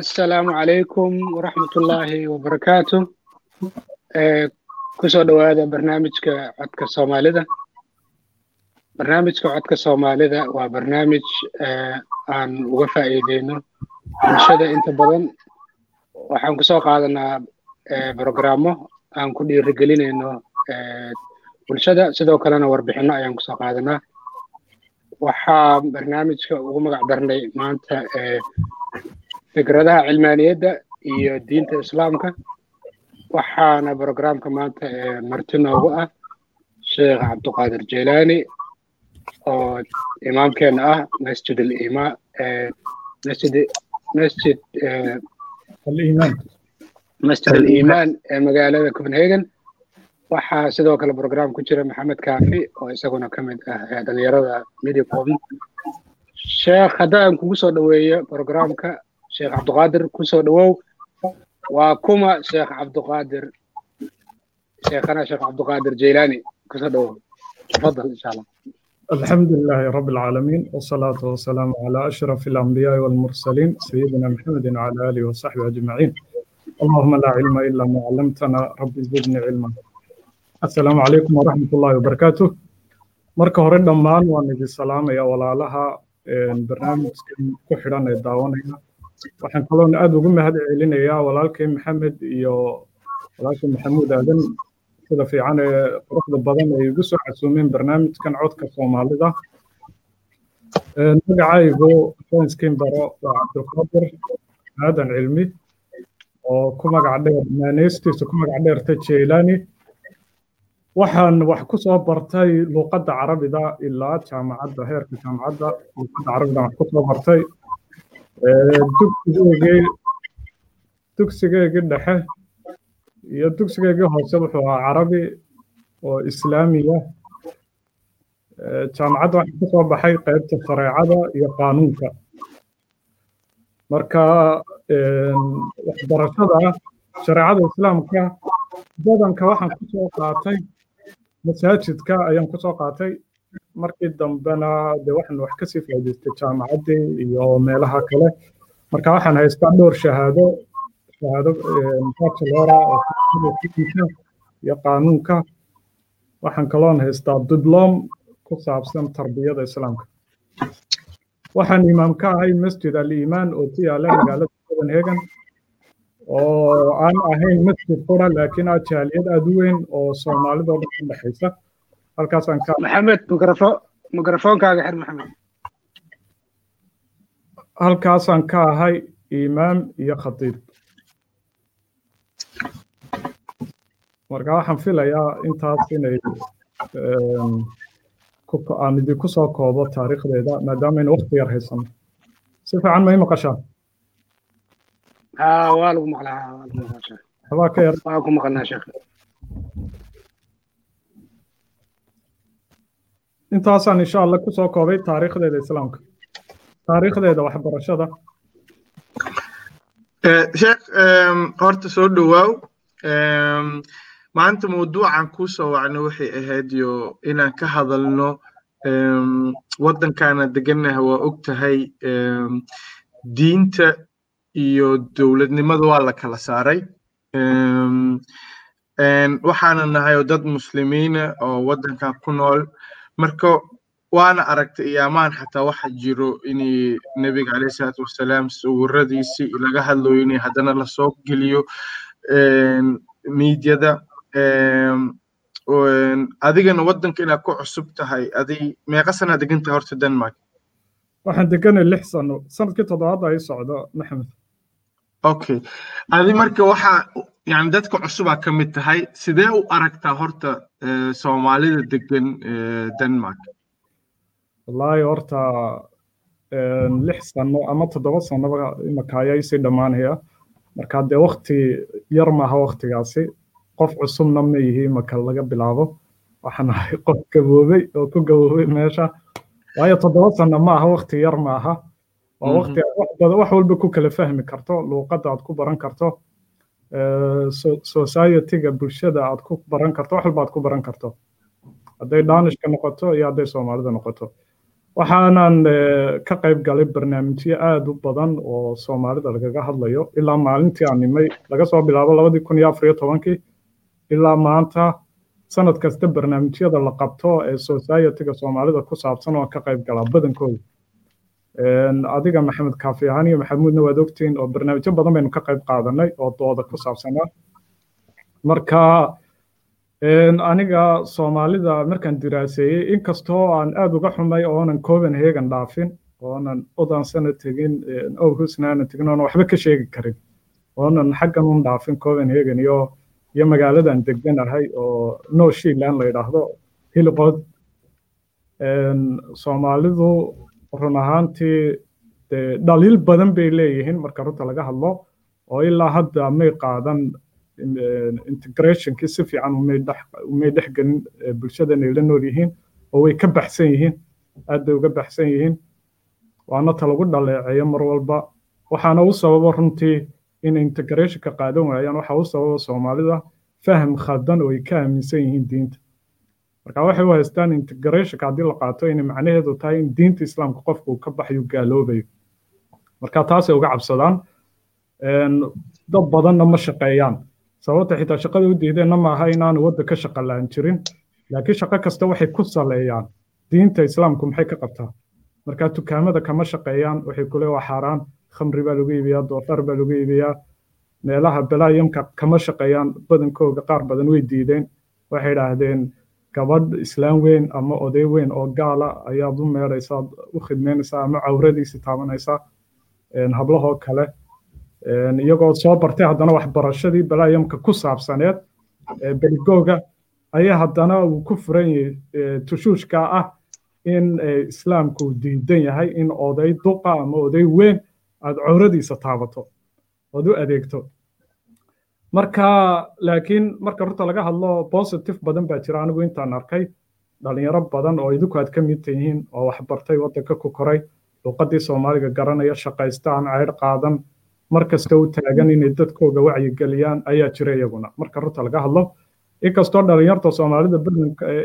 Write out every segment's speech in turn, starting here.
asalaamu calaykum waraxmatullaahi wabarakaatu ku soo dhowaada barnaamijka codka soomaalida barnaamijka codka soomaalida waa barnaamij aan uga faa'iideyno bulshada inta badan. Waxaan ku soo qaadanaa brogrammo aan ku dhiirigelinayno bulshada. Sidoo kalena warbixinno ayaan ku soo qaadanaa waxaa barnaamijka ugu magac darnay maanta fikradaha cilmaaniyadda iyo diinta islaamka. Waxaana brogramka maanta marti noogu ah. Sheekh cabduqaadir jeylaani oo imaamkeena ah masjid alima masjid masjid masjid aliimaan ee magaalada copenhagen. Waxaa sidoo kale program ku jira maxamed kaafi oo isaguna ka mid ah dhalinyarada midicom sheekh haddaan kugu soo dhoweeyo programka sheekh cabduqaadir ku soo dhowow waa kuma sheekh cabduqaadir sheekhana sheekh cabduqaadir jeylaani ku soo dhowow tafadal insha allah الحمد لله رب العالمين والصلاة والسلام على أشرف الأنبياء والمرسلين سيدنا محمد وعلى آله وصحبه أجمعين اللهم لا علم إلا ما علمتنا رب زدني علما السلام عليكم ورحمة الله وبركاته marka hore dhammaan waan idin salaamaya walaalaha barnaamijkan ku xidhan ee daawanaya waxaan kaloon aad ugu mahad celinayaa walaalkay maxamed iyo walaalkay maxamuud aadan sida fiican ee quruxda badan ay igu soo casuumeen barnaamijkan codka soomaalida. Magacaygu fanskin baro waa cabdulqaadir aadan cilmi oo ku magac dheer maaneystiisa ku magac dheerta jeylani waxaan wax ku soo bartay luuqadda carabida ilaa jaamacadda heerka jaamacadda luuqadda carabida wax ku soo bartay. Dugsigeygii dhexe iyo dugsigeygii hoose wuxuu ahaa carabi oo islaamiya jaamacadda waxaa ka soo baxay qaybta shareecada iyo qaanuunka marka waxbarashada shareecada islaamka badanka waxaan ku soo qaatay masaajidka ayaan ku soo qaatay markii dambena dee waxaan wax ka sii faa'iidaystay jaamacaddii iyo meelaha kale marka waxaan haystaa dhowr shahaado shahaado bachelora oo fiqhiga iyo qaanuunka. Waxaan kaloon haystaa diblom ku saabsan tarbiyada islaamka. Waxaan imaam ka ahay masjid al-iimaan oo ku yaalla magaalada copenhagen oo aan ahayn masjid qura laakiin ah jaaliyad aad u weyn oo soomaalidoo dhan ka dhexaysa halkaasaan ka maxamed mikrofo mikrofoonkaaga xir maxamed. Halkaasaan ka ahay imaam iyo khatiib marka waxaan filayaa intaas inay ehm, aan idinku soo koobo taariikhdeeda maadaamaynu wakti yar haysano si fiican ma i maqashaan waa lagu maqlaa waxbaa insha allah ku soo koobay taariikhdeeda islaamka. Taariikhdeeda waxbarashada. Eh, Sheekh ehm, horta soo dhowaaw ehm, maanta mawduucan kuu soo wacno waxay ahayd yo inaan ka hadalno waddankaana degannaha waa og tahay diinta iyo dowladnimada waa la kala saaray. Waxaana nahay oo dad muslimiina oo waddankan ku nool. Marka waana aragtay iyaamaan xataa waxa jiro inay nebiga caleyhi salaatu wasalaam sawiradiisii laga hadlayo inay haddana la soo geliyo miidyada adigana waddanka inaad ku cusub tahay adi meeqa sanaa degantahay horta denmark. Waxaan deganay lix sano. Sanadkii toddobaad ay socdo maxamed. Okay adi marka waxa yani dadka cusubaa ka mid tahay. Sidee u aragtaa horta soomaalida degan denmark? Wallaahi horta lix sano ama toddoba sanoba imaka ayaa isii dhammaanaya marka dee wakti yar maaha waktigaasi qof cusubna ma yihi imaka laga bilaabo. Waxaan ahay qof gaboobay oo ku gaboobay meesha. Waayo toddoba sano ma aha wakti yar ma aha. Waa waqti aad wax walba ku kala fahmi karto luuqadda aad ku baran karto society-ga bulshada aad ku baran karto wax walba aad ku baran karto. Hadday danishka noqoto iyo hadday soomaalida noqoto. Waxaanan ka qayb galay barnaamijyo aad u badan oo soomaalida lagaga hadlayo. Ilaa maalintii aan nimay laga soo bilaabo labadii kun iyo afar iyo tobankii ilaa maanta sanad kasta barnaamijyada la qabto ee society-ga soomaalida ku saabsan oo ka qayb galaa badankooda adiga maxamed kaafi ahaan iyo maxamuudna waad ogtiin oo barnaamijyo badan baynu ka qayb qaadanay oo dooda ku saabsanaa marka aniga soomaalida markaan diraaseeyey inkastoo aan aad uga xumay oonan copenhagen dhaafin oonan odansana tegin owhusna aanan tegin oonan waxba ka sheegi karin oonan xaggan un dhaafin copenhagen iyo iyo magaaladan deganahay oo no shiland la yidhaahdo hilqod soomaalidu run ahaantii dhaliil badan bay leeyihiin marka runta laga hadlo oo ilaa hadda may qaadan integrationkii si fiican umay dhex gelin bulshadan ay la nool yihiin oo way ka baxsan yihiin aad bay uga baxsan yihiin. Waana ta lagu dhaleeceeyo mar walba. Waxaana u sababa runtii in integrationka qaadan waayaan waxa u sababa soomaalida faham khaldan oo ay ka aaminsan yihiin diinta. Marka waxay u haystaan integrationka haddii la qaato inay macnaheedu tahay in diinta islaamka qofku uu ka baxayo gaaloobayo. Marka taasay uga cabsadaan dad badanna ma shaqeeyaan. Sababta xitaa shaqada u diideenna maaha inaanu wadda ka shaqa la'aan jirin laakiin shaqo kasta waxay ku saleeyaan diinta islaamku maxay ka qabtaa? Marka dukaamada kama shaqeeyaan waxay kule waa xaaraan khamri baa lagu iibiyaa doofaar baa lagu iibiyaa. Meelaha balaayamka kama shaqeeyaan badankooga qaar badan way diideen. Waxay idhaahdeen gabadh islaam weyn ama oday weyn oo gaala ayaad u meeraysaa u khidmeynaysaa ama cawradiisi taabanaysaa. Hablahoo kale iyagoo soo bartay haddana waxbarashadii balaayamka ku saabsaneed beligooga ayaa haddana uu ku furan yahay tushuushka ah in islaamku diidan yahay in oday duqa ama oday weyn aad cawradiisa taabato ood u adeegto. Marka laakiin marka runta laga hadlo positive badan baa jira. Anigu intaan arkay dhalinyaro badan oo idinku aad ka mid tihiin oo waxbartay waddanka ku koray luuqaddii soomaaliga garanaya shaqaysta aan ceydh qaadan mar kasta u taagan inay dadkooga wacyigeliyaan ayaa jira iyaguna. Marka runta laga hadlo inkastoo dhalinyarta soomaalida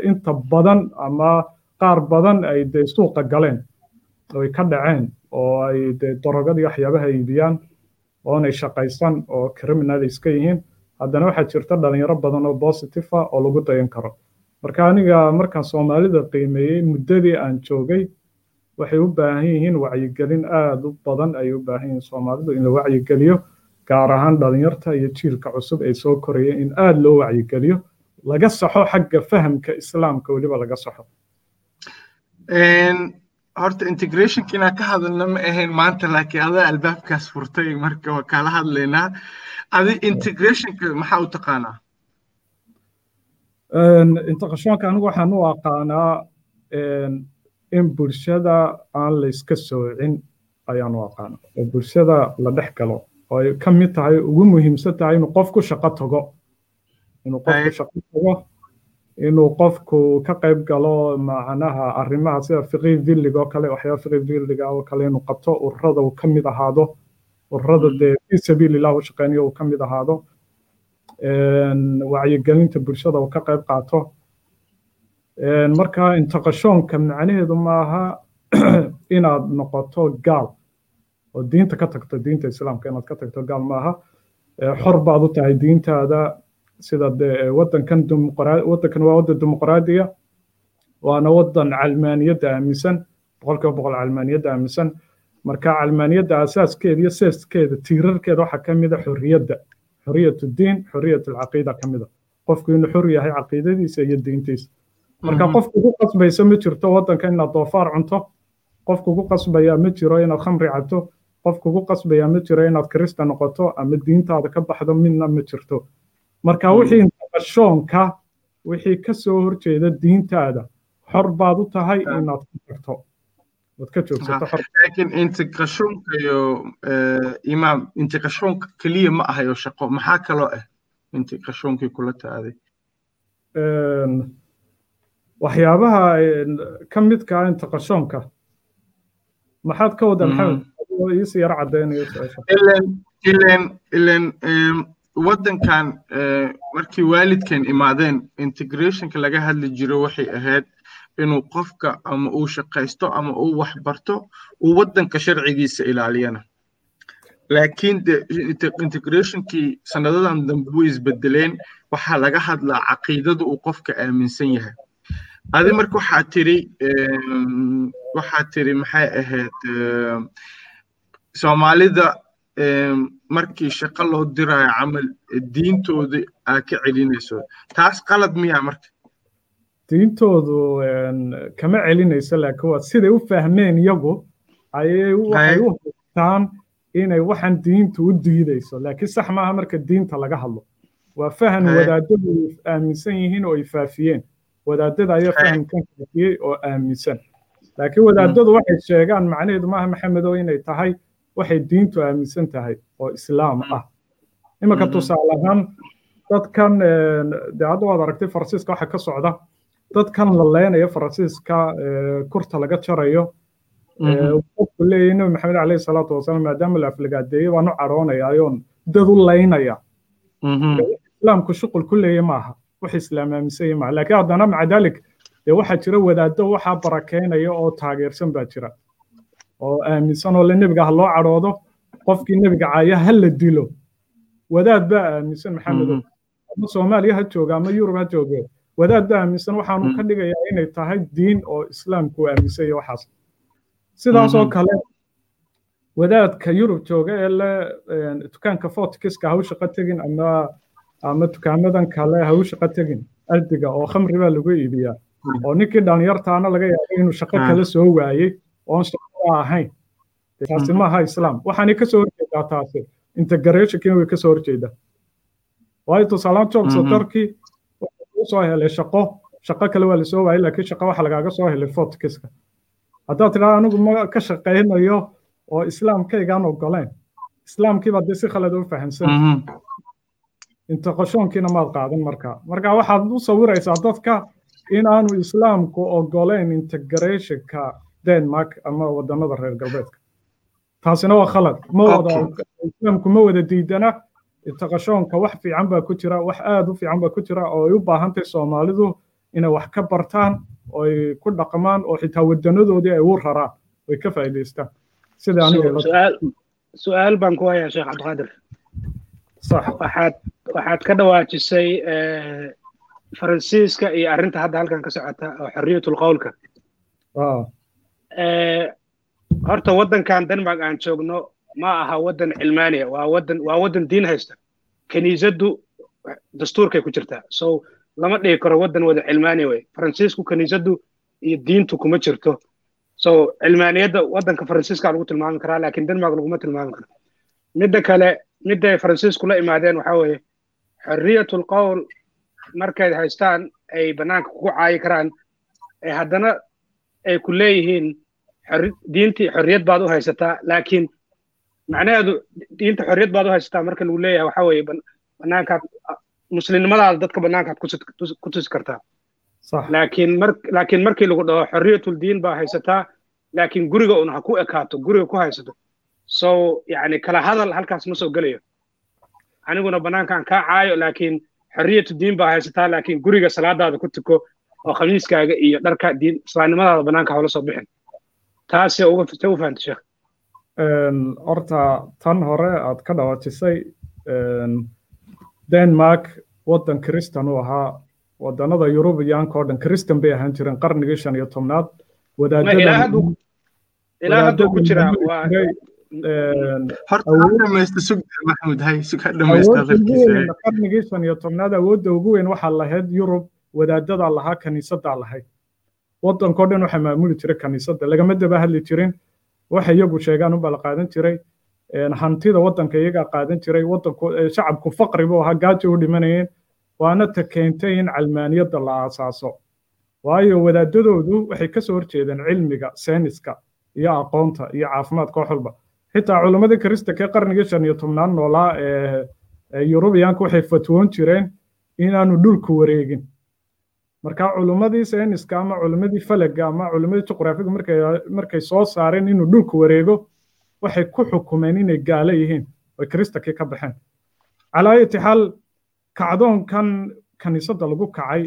inta badan ama qaar badan ay dee suuqa galeen ay ka dhaceen oo ay dee dorogadii waxyaabaha iibiyaan oonay shaqaysan oo criminal iska yihiin. Haddana waxaa jirta dhalinyaro badan oo positive ah oo lagu dayan karo. Marka aniga markaan soomaalida qiimeeyey muddadii aan joogay waxay u baahan yihiin wacyigelin aad u badan ayay u baahan yihiin soomaalidu in la wacyigeliyo gaar ahaan dhalinyarta iyo jiilka cusub ee soo koraya in aad loo wacyigeliyo. Laga saxo xagga fahamka islaamka weliba laga saxo horta integrationka inaan ka hadalna ma ahayn maanta laakiin adaa albaabkaas furtay marka waa kala hadlaynaa. Adi integrationka maxaa u taqaanaa? Integrationka anigu waxaan u aqaanaa in bulshada aan la iska soocin ayaan u aqaana oo bulshada la dhex galo oo ay ka mid tahay ugu muhiimsan tahay inuu qofku shaqo tago. Inuu qofku shaqo tago inuu qofku ka qayb galo macnaha arrimaha sida fiqi villiga oo kale waxyaaba fiqi villiga oo kale inuu qabto ururada uu ka mid ahaado. Ururada dee fi sabiilillah u shaqeynayo uu ka mid ahaado. Wacyigelinta bulshada uu ka qayb qaato. Marka intaqashoonka macnaheedu maaha inaad noqoto gaal oo diinta ka tagto diinta islaamka inaad ka tagto gaal maaha xor baad u tahay diintaada sida dee waddankan waddankan waa waddan dimuqraadiya waana waddan calmaaniyadda aaminsan boqolkiiba boqol calmaaniyadda aaminsan. Marka calmaaniyadda asaaskeeda iyo seeskeeda tiirarkeeda waxaa ka mid a xorriyadda xorriyatu diin xorriyatu alcaqiida ka mid a qofku inuu xor yahay caqiidadiisa iyo diintiisa. Marka qof kugu qasbaysa ma jirto waddanka inaad doofaar cunto qof kugu qasbaya ma jiro inaad khamri cabto qof kugu qasbaya ma jiro inaad kirista noqoto ama diintaada ka baxdo midna ma jirto marka wixii intaqashoonka wixii ka soo horjeeda diintaada xor baad u tahay inaad ka tagto xor. Laakiin integrashonka iyo imaam integrashonka keliya ma ahayo shaqo maxaa kaloo ah integrashonkii kula taaday? Waxyaabaha ka midka ah intaqashoonka maxaad ka wada maxamed iisi yar cadeynayo su'aasha ilen ilen ilen waddankan eh, markii waalidkan imaadeen integrationka laga hadli jiro waxay ahayd inuu qofka ama uu shaqaysto ama uu wax barto uu waddanka sharcigiisa ilaaliyana. Laakiin integrationkii sanadadan dambe way isbedeleen waxaa laga hadlaa caqiidada uu qofka aaminsan yahay. Adi marka waxaa tiri waxaa tiri maxay ahayd soomaalida markii shaqo loo diraayo camal diintooda aa ka celinayso. Taas qalad miyaa marka? Diintoodu kama celinayso laakiin waa siday u fahmeen iyagu ayay waxay u haystaan inay waxaan diintu u diidayso. Laakiin sax maaha marka diinta laga hadlo. Waa fahan wadaadadu aaminsan yihiin oo ay faafiyeen. Wadaadada ayaa fahamkan faafiyey oo aaminsan. Laakiin wadaadadu waxay sheegaan macnaheedu maaha maxamedow inay tahay waxay diintu aaminsan tahay oo islaam ah. Imanka Mhm. tusaale ahaan dadkan een, dee hadda waad aragtay faransiiska waxa ka socda. Dadkan la leenayo faransiiska ee, kurta laga jarayo qofku leeyahay nabi maxamed caleyhi salaatu wasalaam maadaama la aflagaadeeyey baan u cadhoonaya ayoon dad u laynaya. Islaamku shuqul ku leeya maaha wax islaam aaminsan yahay maaha. Laakiin haddana maca dee waxaa jira wadaaddo waxaa barakeynaya oo taageersan baa jira oo aaminsan oo le nebiga ha loo cadhoodo qofkii nebiga caaya ha la dilo. Wadaad baa aaminsan maxamedow Mhm. ama soomaaliya ha jooga ama yurub ha jooge wadaad baa aaminsan waxaanu ka dhigayaa inay tahay diin oo islaamku uu aaminsan yahay waxaas. Sidaasoo Mhm. kale wadaadka yurub jooga ee le dukaanka fortikiska ha u shaqo tegin ama ama dukaamadan kale ha u shaqo tegin ardiga oo khamri baa lagu iibiyaa. Oo ninkii dhalinyartaana laga yaabay inuu shaqo Ah. kale soo waayey oon shaqada ahayn taasi maaha islaam waxaanay ka soo horjeedaa taasi integrationkina way ka soo horjeedaa waayo tusaalehaan job sotarkii wuxuu soo helay shaqo. Shaqo kale waa la soo waayey laakiin shaqo waxa lagaaga soo helay fortikiska haddaad tidhahda anigu ma ka shaqaynayo oo islaamkaygaan ogoleen islaamkiiba dee si khalad u fahamsan intaqashoonkiina maad qaadan marka. Marka waxaad u sawiraysaa dadka inaanu islaamku ogoleen integrationka denmark ama wadannada reer galbeedka. Taasina waa khalad. Ma wada islaamku ma wada diidana? Intaqashoonka wax fiican baa ku jira wax aad u fiican baa ku jira oo ay u baahan tahay soomaalidu inay wax ka bartaan oo ay ku dhaqmaan oo xitaa wadanadoodii ay u raraan way ka faa'iidaystaan. Sida aniga ila su'aal su'aal baan ku hayaa sheekh cabdiqaadir waxaad waxaad ka dhawaajisay eh, faransiiska iyo arrinta hadda halkan ka socota oo xorriyatul qowlka. Ah Eh, horta waddankan denmark aan joogno ma aha waddan cilmaaniya waa waddan waa waddan diin haysta. Kiniisaddu dastuurkay ku jirtaa. So lama dhihi karo waddan wada cilmaaniya wey faransiisku kiniisaddu iyo diintu kuma jirto. So cilmaaniyadda waddanka faransiiska lagu tilmaami karaa laakiin denmark laguma tilmaami karo. Midda kale midday faransiisku la imaadeen waxaa weeye xorriyatul qowl markay haystaan ay bannaanka kugu caayi karaan ee haddana ay ku leeyihiin diintii xorriyad baad u haysataa laakiin macnaheedu diinta xorriyad baad u haysataa marka lagu leeyahay waxaa weeye ban- bannaankaad muslimnimadaada dadka bannaankaad ku tusi- kartaa. Laakiin mar laakiin markii lagu dhaho xorriyatul diin baa haysataa laakiin guriga un ha ku ekaato guriga ku haysato. So yacni kala hadal halkaas ma soo gelayo. Aniguna bannaankaan kaa caayo laakiin xorriyatu diin baa haysataa laakiin guriga salaadaada ku tuko oo khamiiskaaga iyo dharka diin islaamnimadaada bannaanka hawla soo bixin taasi uga ta u fahantay sheekh horta tan hore aad ka dhawaajisay een, denmark waddan kristan u ahaa. Wadannada yurubiyaanka oo dhan kristan bay ahaan jireen qarnigii shan iyo tobnaad. Ma ilaa hadduu ilaa hadduu ku jiraa waa horta ha dhamaysta sug maxmud hay sug ha dhamaysta awoodda ugu hadalkiisa weyn qarnigii shan iyo tobnaad awoodda ugu weyn waxaa lahayd yurub. Wadaadadaa lahaa kaniisadaa lahayd waddankao dhan waxaa maamuli jiray kaniisadda. Lagama daba hadli jirin. Waxa iyagu sheegaan unbaa la qaadan jiray. Hantida waddanka iyagaa qaadan jiray. Waddanku shacabku faqri buu ahaa gaajo u dhimanayeen waana ta keentay in calmaaniyadda la aasaaso. Waayo wadaadadoodu waxay ka soo horjeedeen cilmiga sayniska iyo aqoonta iyo caafimaadka wax walba. Xitaa culimmadii kristanka ee qarnigii shan iyo tobnaad noolaa ee yurubiyaanka waxay fatwoon jireen inaanu dhulku wareegin marka culimmadii sayniska ama culimmadii falaga ama culimmadii juqraafiga markay soo saareen inuu dhulku wareego waxay ku xukumeen inay gaalo yihiin oy kristankii ka baxeen. Calaa ayati xaal kacdoonkan kaniisadda lagu kacay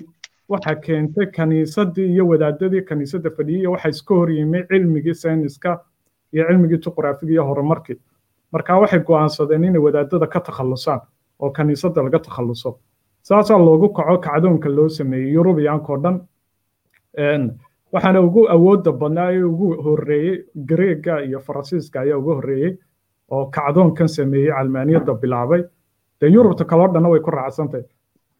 waxaa keentay kaniisaddii iyo wadaadadii kaniisadda fadhiyey waxaa iska hor yimi cilmigii sayniska iyo cilmigii juqraafiga iyo horumarkii. Marka waxay go'aansadeen inay wadaadada ka takhallusaan oo kaniisadda laga takhalluso saasaa loogu kaco kacdoonka loo sameeyey yurubiyaanka oo dhan waxaana ugu awoodda badnaa ee ugu horreeyey greega iyo faransiiska ayaa ugu horreeyey oo kacdoonkan sameeyey calmaaniyadda bilaabay. Dee yurubta kaloo dhanna way ku raacsantahay.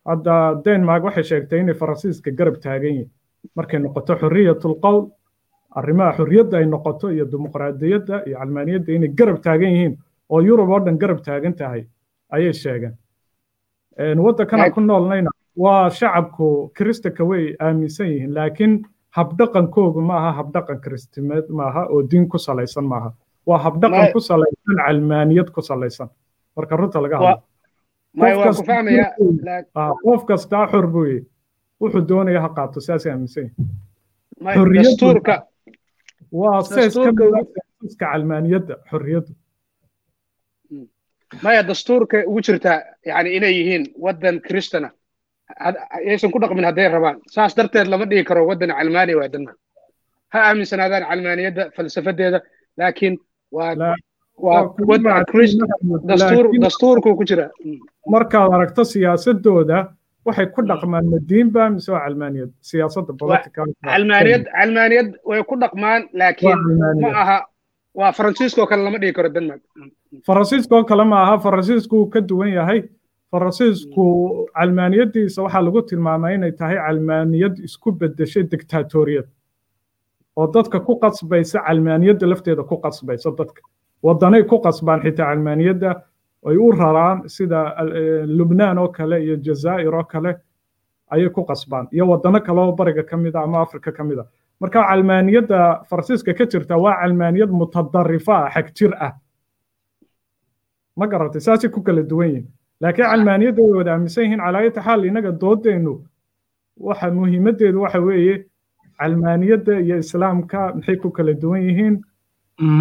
Hadda denmark waxay sheegtay inay faransiiska garab taagan yihiin markay noqoto xorriyatul qowl arrimaha xorriyadda ay noqoto iyo dimuqraadiyadda iyo calmaaniyadda inay garab taagan yihiin oo yurub oo dhan garab taagan tahay ayay sheegeen waddankana ku noolnayna waa shacabku kristanka way aaminsan yihiin laakiin habdhaqankoogu ma aha habdhaqan kristimeed maaha oo diin ku salaysan maaha waa habdhaqan ku salaysan calmaaniyad ku salaysan. Marka runta laga hadlo. Qof kastaa xor buye wuxuu doonaya ha qaato saasay aaminsan yihiin. Waa sees ka seesaska calmaaniyadda xorriyaddu maya dastuurka ugu jirtaa yani inay yihiin waddan kristana aysan ku dhaqmin hadday rabaan saas darteed lama dhigi karo waddan calmaani waa denmark ha aaminsanaadaan calmaaniyadda falsafadeeda laakiin waa dastuurku ku jira markaad aragto siyaasadooda waxay ku dhaqmaan madiinba mise waa calmaaniyad siyaasadda calmaaniyad calmaaniyad way ku dhaqmaan laakiin ma aha waa faransiiskoo kale lama dhigi karo denmark. Faransiiskoo kale ma aha. Faransiisku wuu ka duwan yahay. Faransiisku calmaaniyaddiisa waxaa lagu tilmaamay inay tahay calmaaniyad isku beddeshay dictatoriyad. Oo dadka ku qasbaysa calmaaniyadda lafteeda ku qasbaysa dadka. Waddanay ku qasbaan xitaa calmaaniyadda ay u raraan sida lubnaan oo kale iyo jazaa'ir oo kale ayay ku qasbaan. Iyo waddano kale oo bariga ka mid a ama afrika ka mid a marka calmaaniyadda faransiiska ka jirta waa calmaaniyad mutadarifa ah xag jir ah. Ma garatay? Saasay ku kala duwan yihiin laakiin calmaaniyadda way wada aaminsan yihiin calaayata xaal innaga doodeennu waxa muhiimaddeedu waxa weeye calmaaniyadda iyo islaamka maxay ku kala duwan yihiin?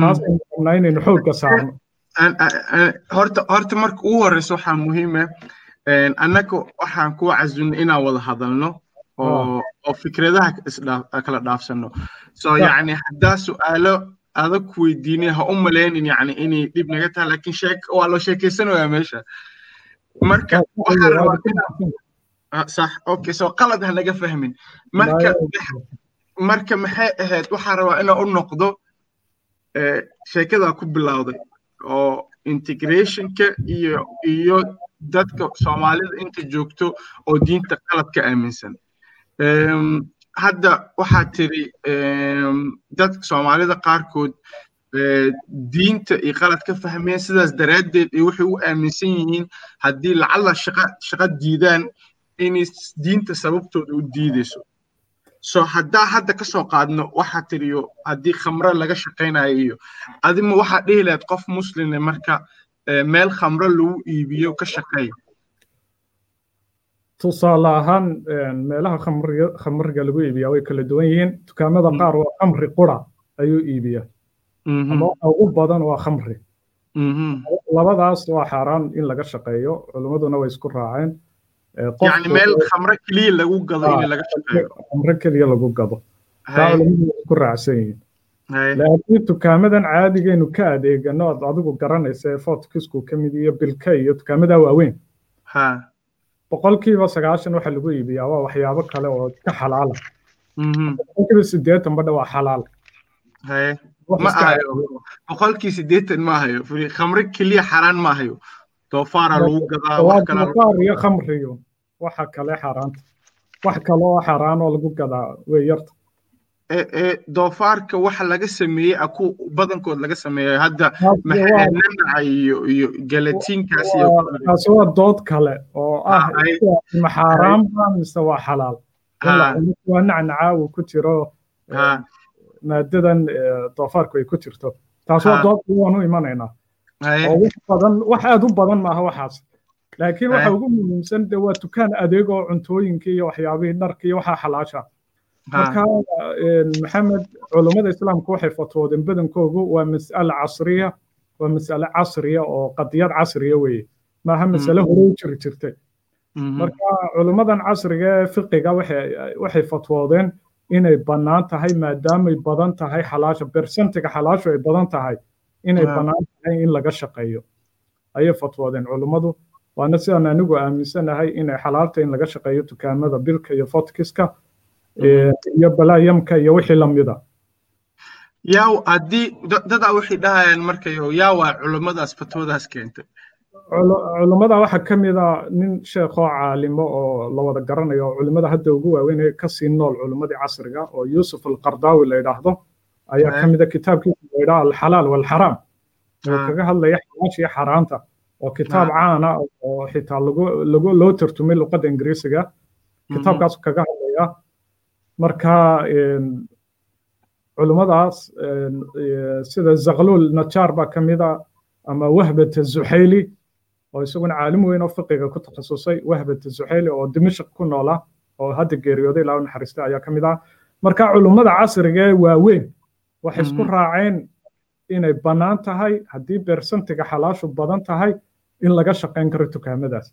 Taas aynu rabnaa inaynu xoogga saarno. Horta horta marka ugu horreysa waxaa muhiime annaga waxaan kuwa casunnay inaan wada hadalno oo oo fikradaha kala dhaafsano. So yacni haddaa su'aalo adag ku weydiinay ha u malaynin yacni inay dhib naga tahay laakiin sheek waa loo sheekeysanayaa meesha. Marka rabaa sax okay so qalad ha naga fahmin. Marka marka maxay ahayd waxaan rabaa inaan u noqdo sheekadaa ku bilowday oo integrationka iyo iyo dadka soomaalida inta joogto oo diinta qalad ka aaminsan hadda waxaa tiri dadka soomaalida qaarkood diinta iyo qalad ka fahmeen sidaas daraaddeed iyo waxay u aaminsan yihiin haddii lacalla shaqa shaqa diidaan inay diinta sababtooda u diideyso so haddaa hadda ka soo qaadno waxaa tiriyo haddii khamro laga shaqaynayo iyo adima waxaa dhihi lahayd qof muslime marka meel khamro lagu iibiyo ka shaqeeya tusaale ahaan eh, meelaha khamriga lagu iibiya way kala duwan yihiin dukaamada qaar waa khamri qura ayuu iibiya ama ugu badan waa khamri. Labadaas waa xaaraan in laga shaqeeyo culimmaduna way isku raaceen. Eh, Khamre ah, keliya lagu gado taa raacsan yihiin. Laakiin dukaamadan caadigaynu ka adeegano aad adigu garanaysa ee fort ka mid iyo bilka iyo dukaamada waaweyn boqolkiiba sagaashan waxa lagu iibiyaa waa waxyaabo kale oo ka xalaala boqolkiiba siddeetan badha waa xalaal. Ma ahayo boqolkii siddeetan ma ahayo khamro keliya xaraan ma ahayo doofaara lagu gadaa doofaar iyo khamriyo waxa kale xaaraanta wax kale oo xaaraan oo lagu gadaa way yarta doofaarka waxa laga sameeyey aku badankood laga sameeyo hadda nanaca iyo iyo galatiinkaas taasi waa dood kale oo ah ma xaaraanba mise waa xalaal. Waa nacnaca uu ku jiro maadadan doofaarku ay ku jirto. Taas waa dood waan u imanaynaa oo wax badan wax aad u badan maaha waxaas. Laakiin waxa ugu muhiimsan de waa dukaan adeeg oo cuntooyinkii iyo waxyaabihii dharkii iyo waxaa xalaasha marka maxamed culummada islaamku waxay fatwoodeen badankoogu waa mas'ale casriya waa mas'ale casriya oo qadiyad casriya weeye. Maaha masale hore u jiri jirtay. Marka culummadan casriga ee fiqiga waxay fatwoodeen inay bannaan tahay maadaamay badan tahay xalaasha bersentiga xalaashu ay badan tahay inay bannaan tahay in laga shaqeeyo. Ayay fatwoodeen culummadu waana sidaan anigu aaminsanahay inay xalaalta in laga shaqeeyo dukaamada bilka iyo fotkiska iyo balaayamka iyo wixii lamida yaa haddii dadaa waxay dhahayaan markayo yaa waa culummadaas fatwadaas keentay. Culummada waxaa ka mid a nin sheekhoo caalimo oo la wada garanayo oo culimmada hadda ugu waaweyn ka sii nool culummadii casriga oo yuusuf alqardaawi la yidhaahdo ayaa ka mid a kitaabkiisa la yidhaha alxalaal walxaraam. Oo kaga hadlaya xalaasha iyo xaaraanta oo kitaab caana oo xitaa lagu loo tartumay luqadda ingiriisiga. Kitaabkaas kaga hadlaya marka culummadaas sida zakluul najaar baa ka mid a ama wahbat zuxayli oo isaguna caalim weyn oo fiqiga ku takhasusay wahbat zuxayli oo dimashq ku noola oo hadda geeriyooday ilaa naxariista ayaa ka mid ah. Marka culummada casriga ee waaweyn waxay isku raaceen inay bannaan tahay haddii bersentiga xalaashu badan tahay in laga shaqayn karo dukaamadaas.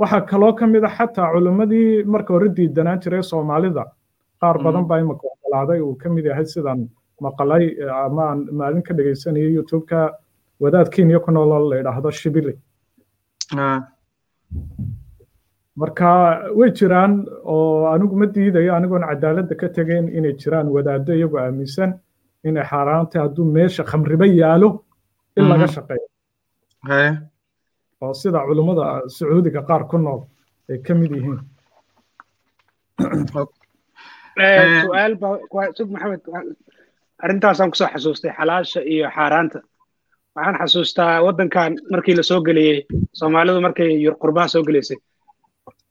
Waxaa kaloo ka mid a xataa culummadii marka hore diidanaan jiray soomaalida qaar badan baa imika ogolaaday uu ka mid yahay sidan maqalay ama aan maalin ka dhegaysanayay youtube-ka wadaad kenya ku nooloo la yidhaahdo shibili. Marka way jiraan oo anigu ma diidayo anigoon cadaaladda ka tegayn inay jiraan wadaaddo iyagoo aaminsan inay xaaraantay hadduu meesha khamriba yaalo in laga shaqeeyo. Oo sida culummada sacuudiga qaar ku nool ay ka mid yihiin su'aal sug maxamed arrintaasaan ku soo xasuustay xalaasha iyo xaaraanta. Waxaan xasuustaa waddankan markii la soo geliyey soomaalidu markay qurbaha soo gelaysay.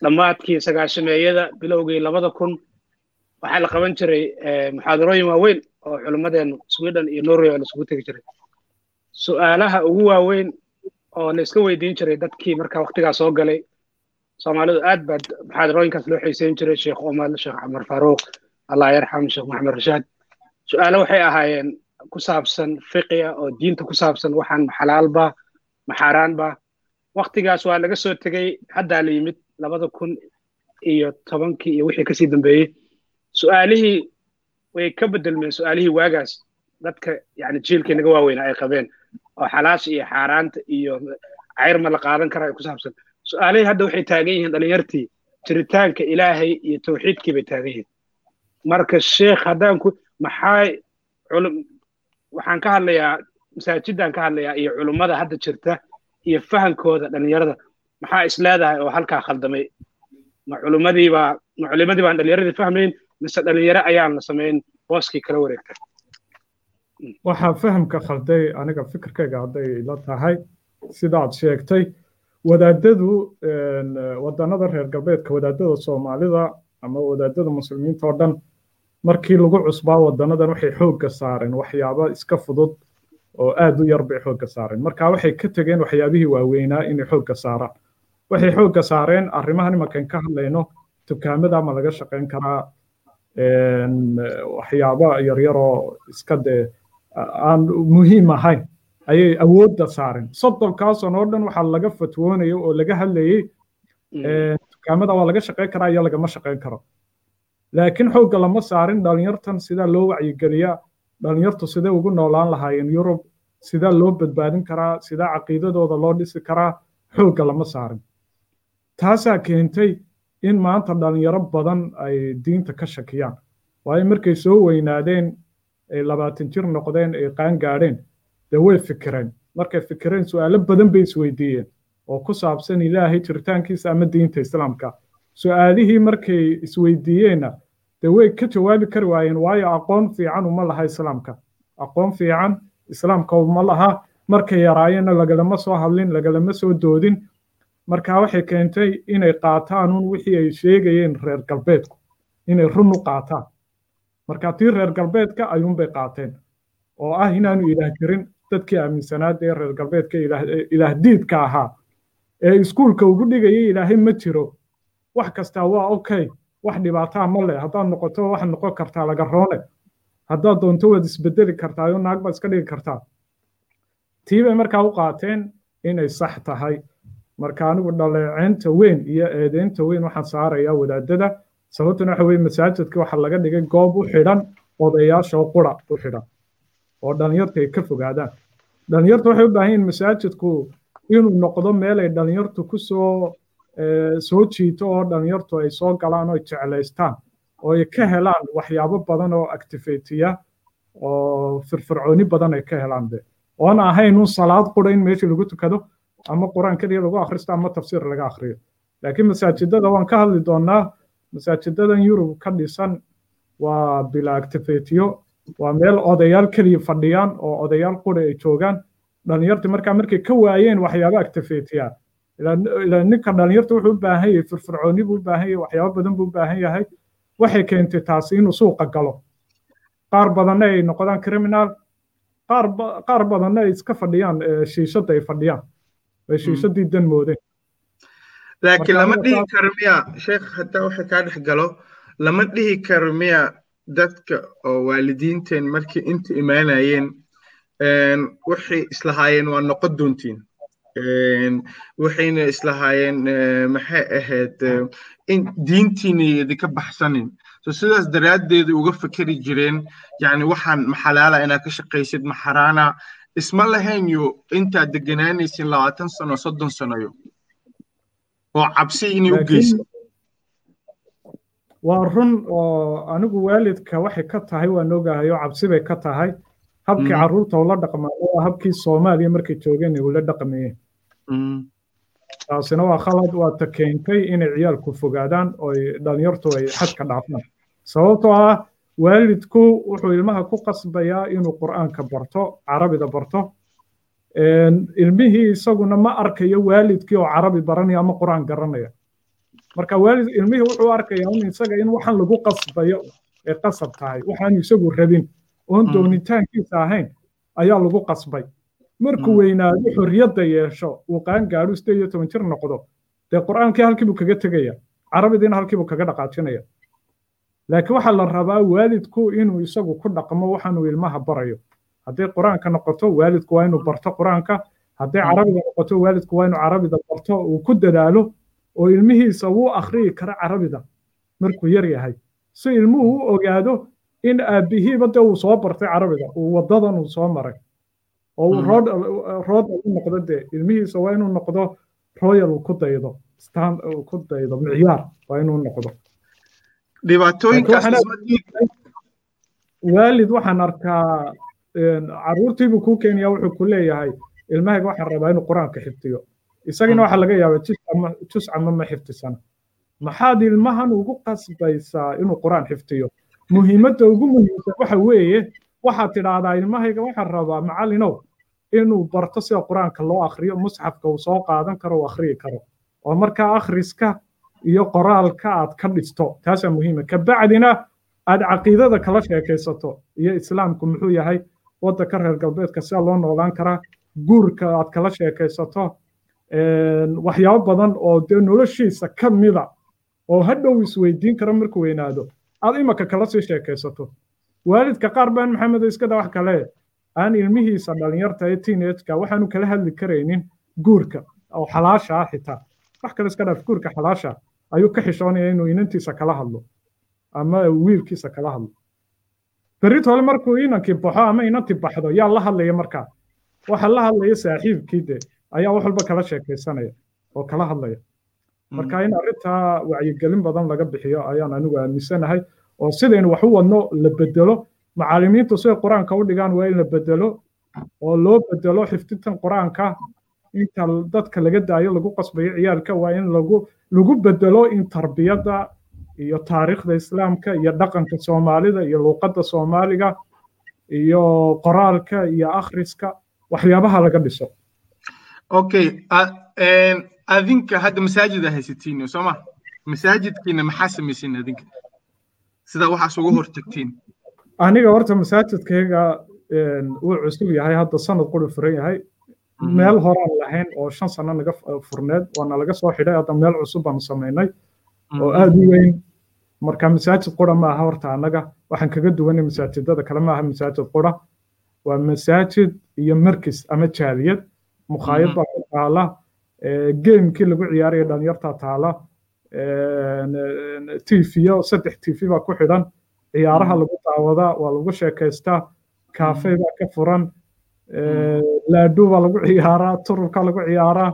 Dhammaadkii sagaashameeyada bilowgii labada kun waxaa la qaban jiray muxaadarooyin waaweyn oo culimmadeennu sweden iyo norway oo laisugu tegi jiray. Su'aalaha ugu waaweyn oo la iska weydiin jiray dadkii marka waktigaa soo galay soomaalidu aad baa muxaadarooyinkaas loo xiiseyn jiray sheekh omar sheekh camar faaruuq allah yarxam sheekh maxamed rashaad su'aalo waxay ahaayeen ku saabsan fiqiya oo diinta ku saabsan waxaan maxalaalba maxaaraanba waktigaas waa laga soo tegey haddaa la yimid labada kun iyo tobankii iyo wixii ka sii dambeeyey. Su'aalihii way ka bedelmeen su'aalihii waagaas dadka yani jiilkii naga waaweynaa ay qabeen oo xalaasha iyo xaaraanta iyo cayr ma la qaadan karaa ku saabsan su'aalihii hadda waxay taagan yihiin dhalinyartii jiritaanka ilaahay iyo tawxiidkii bay taagan yihiin. Marka sheekh haddaan ku maxaa waxaan ka hadlayaa masaajidaan ka hadlayaa iyo culummada hadda jirta iyo fahankooda dhalinyarada. Maxaa is leedahay oo halkaa khaldamay? Ma culimmadiibaa ma baan dhalinyaradii fahmayn mise dhalinyaro ayaan la samayn? Booskii kala wareegta. Waxaa fahamka khalday aniga fikirkayga hadday la tahay sidaad sheegtay wadaadadu wadannada reer galbeedka wadaadada soomaalida ama wadaadada muslimiinta oo dhan markii lagu cusbaa wadanadan waxay xoogga saareen waxyaabo iska fudud oo aad u yar bay xoogga saareen. Marka waxay ka tegeen waxyaabihii waaweynaa inay xoogga saaraan. Waxay xoogga saareen arrimahan imankan ka hadlayno dukaamada ma laga shaqayn karaa waxyaabo yaryaroo iska dee aan muhiim ahayn ayay awoodda saareen. Soddonkaasoo oo dhan waxaa laga fatwoonaya oo laga hadlayey dukaamada waa laga shaqayn karaa iyo lagama shaqayn karo. Laakiin xoogga lama saarin dhalinyartan sidaa loo wacyigeliyaa dhalinyartu sidee ugu noolaan lahaayeen yurub sidaa loo badbaadin karaa sidaa caqiidadooda loo dhisi karaa xoogga lama saarin. Taasaa keentay in maanta dhalinyaro badan ay diinta ka shakiyaan. Waayo markay soo weynaadeen ay labaatan jir noqdeen ay qaan gaadheen dee way fikireen markay fikireen su'aalo badan bay isweydiiyeen oo ku saabsan ilaahay jiritaankiisa ama diinta islaamka. Su'aalihii markay isweydiiyeenna dee way ka jawaabi kari waayeen waayo aqoon fiican uma laha islaamka. Aqoon fiican islaamka uma laha. Markay yaraayeenna lagalama soo hadlin lagalama soo doodin. Marka waxay keentay inay qaataan un wixii ay sheegayeen reer galbeedku inay run u qaataan. Marka tii reer galbeedka ayuunbay qaateen. Oo ah inaanu ilaah jirin dadkii aaminsanaad ee reer galbeedka ilaah diidka ahaa ee iskuulka ugu dhigayay ilaahay ma jiro. Wax kastaa waa okay wax dhibaataa ma leh. Haddaad noqoto waxaad noqon kartaa laga roone. Haddaad doonto waad isbedeli kartaa oo naag baad iska dhigi kartaa. Tii bay markaa u qaateen inay sax tahay. Marka anigu dhaleeceynta weyn iyo eedeynta weyn waxaan saarayaa wadaadada sababtuna waxa weye masaajidka waxaa laga dhigay goob u xidhan odayaasha oo qura u xidhan oo dhalinyarta ay ka fogaadaan. Dhalinyarta waxay u baahan yihiin masaajidku inuu noqdo meel ay dhalinyartu ku soo soo jiito oo dhalinyartu ay soo galaan oo ay jeclaystaan oo ay ka helaan waxyaabo badan oo activatiya oo firfircooni badan ay ka helaan be. Oona ahayn un salaad qura in meesha lagu tukado ama qur'aan keliya lagu akhristo ama tafsiir laga akhriyo. Laakiin masaajidada waan ka hadli doonaa masaajidadan yurub ka dhisan waa bila activatiyo waa meel odayaal keliya fadhiyaan oo odayaal qura ay joogaan. Dhalinyarta markaa markay ka waayeen waxyaabo activatiya ilaa ninka dhalinyarta wuxuu u baahan yahay firfircooni buu u baahan yahay waxyaabo badan buu u baahan yahay. Waxay keentay taasi inuu suuqa galo. Qaar badanna ay noqdaan criminal. Qaar qaar badanna ay iska fadhiyaan shiishadda ay fadhiyaan. Ay shiishadii dan moodeen. Laakiin lama dhihi karo miya sheekh hataa waxa kaa dhex galo lama dhihi karo miya dadka oo waalidiinteen markii inta imaanayeen waxay islahaayeen waa noqon doontiin. Waxayna islahaayeen maxay ahayd in diintiina idinka baxsanin. So sidaas daraaddeeda uga fikeri jireen yani waxaan maxalaala inaad ka shaqaysid maxaraana isma lahaynyo intaad deganaanaysin labaatan sano soddon sanoyo oo cabsi inay u geysa waa run oo anigu waalidka waxay ka tahay waan ogahay oo cabsi bay ka tahay. Habkii carruurta ula dhaqmaa waa habkii soomaaliya markay joogeen ula dhaqmayeen taasina waa khalad waa ta keentay inay ciyaalku fogaadaan oo dhalinyartu ay xadka dhaafaan sababtoo ah waalidku wuxuu ilmaha ku qasbayaa inuu qur'aanka barto carabida barto. Ilmihii isaguna ma arkayo waalidkii oo carabi baranaya ama qur'aan garanaya marka waalid ilmihii wuxuu arkayaa un isaga in waxaan lagu qasbayo ay qasab tahay waxaanu isagu rabin oon doonitaankiisa ahayn ayaa lagu qasbay. Markuu weynaado xorriyadda yeesho uu qaan gaadho sideed iyo toban jir noqdo. Dee qur'aankii halkiibuu kaga tegaya? Carabidiina halkiibuu kaga dhaqaajinaya? Laakiin waxaa la rabaa waalidku inuu isagu ku dhaqmo waxaanuu ilmaha barayo. Hadday qur'aanka noqoto waalidku waa inuu barto qur'aanka. Hadday carabida noqoto waalidku waa inuu carabida barto uu ku dadaalo oo ilmihiisa wuu akhriyi kara carabida markuu yar yahay. Si ilmuhu u ogaado in aabbihiiba dee uu soo bartay carabida uu waddadan uu soo maray oo rood rood u noqdo dee ilmihiisa waa inuu noqdo royal uu ku daydo stand uu ku daydo micyaar waa inuu noqdo. Waalid waxaan arkaa carruurtiibuu kuu keenaya wuxuu ku leeyahay ilmahayga waxaan rabaa inuu qur'aanka xifdiyo isagina waxaa laga yaabaa jus ama ma xifdisana maxaad ilmahan ugu qasbaysaa inuu qur'aan xifdiyo muhiimadda ugu muhiimsan waxa weeye waxaad tidhaahdaa ilmahayga waxaan rabaa macallinow inuu barto sida qur'aanka loo akhriyo musxafka uu soo qaadan karo uu akhriyi karo. Oo markaa akhriska iyo qoraalka aad ka dhisto taasaa muhiima kabacdina aad caqiidada kala sheekaysato iyo islaamku muxuu yahay waddanka reer galbeedka sida loo noolaan karaa guurka aad kala sheekaysato waxyaabo badan oo dee noloshiisa ka mida oo hadhow isweydiin kara markuu weynaado. Aad imaka kala sii sheekaysato. Waalidka qaar baan maxamed iskada wax kale. Aan ilmihiisa dhalinyarta ee teenageka waxaanu kala hadli karaynin guurka oo xalaasha ah xitaa. Wax kale iska guurka xalaasha ayuu ka xishoonaya inuu inantiisa kala hadlo ama wiilkiisa kala hadlo. Berrit hole markuu inankii baxo ama inantii baxdo yaa la hadlaya markaa. Waxa la hadlaya saaxiibkii de ayaa wax walba kala sheekaysanaya oo kala hadlaya. Marka in arrintaa wacyigelin badan laga bixiyo ayaan anigu aaminsanahay oo sidaynu wax u wadno la bedelo. Macallimiintu siday qur'aanka u dhigaan waa in la bedelo oo loo bedelo xifdintan qur'aanka. Inta dadka laga daayo lagu qasbayo ciyaalka waa in lagu lagu bedelo in tarbiyadda iyo taariikhda islaamka iyo dhaqanka soomaalida iyo luuqadda soomaaliga iyo qoraalka iyo akhriska waxyaabaha laga dhiso okay adinka hadda masaajida haysatiin sooma masaajidkiina maxaa samaysin adinka? Sida waxaas uga hortagtiin. Aniga horta masaajidkayga wuu cusub yahay hadda sanad quri furan yahay. Meel horaan lahayn oo shan sano naga furneed waana laga soo xidhay hadda meel cusub baanu samaynay oo aad u weyn. Marka masaajid qura maaha horta annaga waxaan kaga duwanay masaajidada kale maaha masaajid qura. Waa masaajid iyo markis ama jaaliyad mukhaayad baa ku taala geemkii lagu ciyaaraya dhalinyartaa taala tifiyo saddex tifi baa ku xidhan ciyaaraha lagu daawadaa waa lagu sheekaystaa kaafey baa ka furan laadhu baa lagu ciyaaraa turubka lagu ciyaaraa.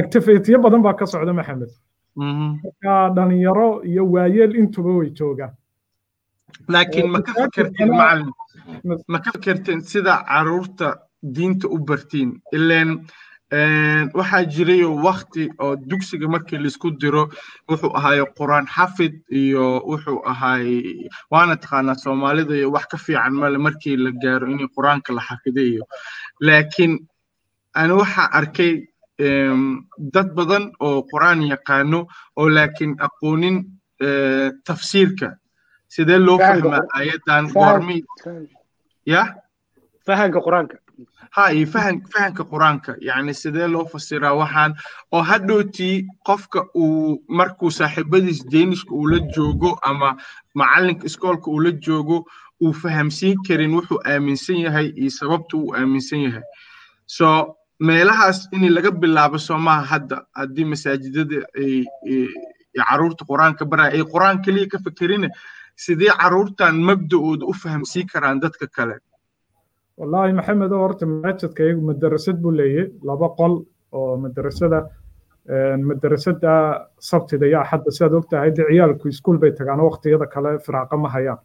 Activitiyo badan baa ka socda maxamed. Marka dhalinyaro iyo waayeel intuba way joogaan. Laakiin ma ka fikirtiin macalin? ma ka fikirtiin sida carruurta diinta u bartiin. Ileen waxaa jiray wakti oo dugsiga markii la isku diro wuxuu ahaaye quraan xafid iyo wuxuu ahaay waana taqaanaa soomaalida iyo wax ka fiican male markii la gaaro in quraanka la xafidayo laakiin ani waxaa arkay dad badan oo quraan yaqaano oo laakiin aqoonin tafsiirka. Sidee loo fahmaa ayadan goormi ya? Fahanka quraanka ha iyo fahan fahanka quraanka yacni sidee loo fasiraa waxaan oo hadhowtii qofka uu markuu saaxiibadiis deenishka uu la joogo ama macalinka iskoolka uu la joogo uu fahamsiin karin wuxuu aaminsan yahay iyo sababta uu aaminsan yahay so meelahaas in laga bilaabo soo hadda haddii masaajidada ay carruurta qur'aanka baraya ay qur'aan keliya ka fekerine sidee caruurtan mabda'ooda u fahamsiin karaan dadka kale wallaahi maxamed oo horta masaajidka iyagu madarasad buu leeyahy laba qol oo madarasada madarasada sabtida iyo axadda. Sidaad ogtahay dee ciyaalku iskuul bay tagaan waqtiyada kale firaaqa ma hayaan.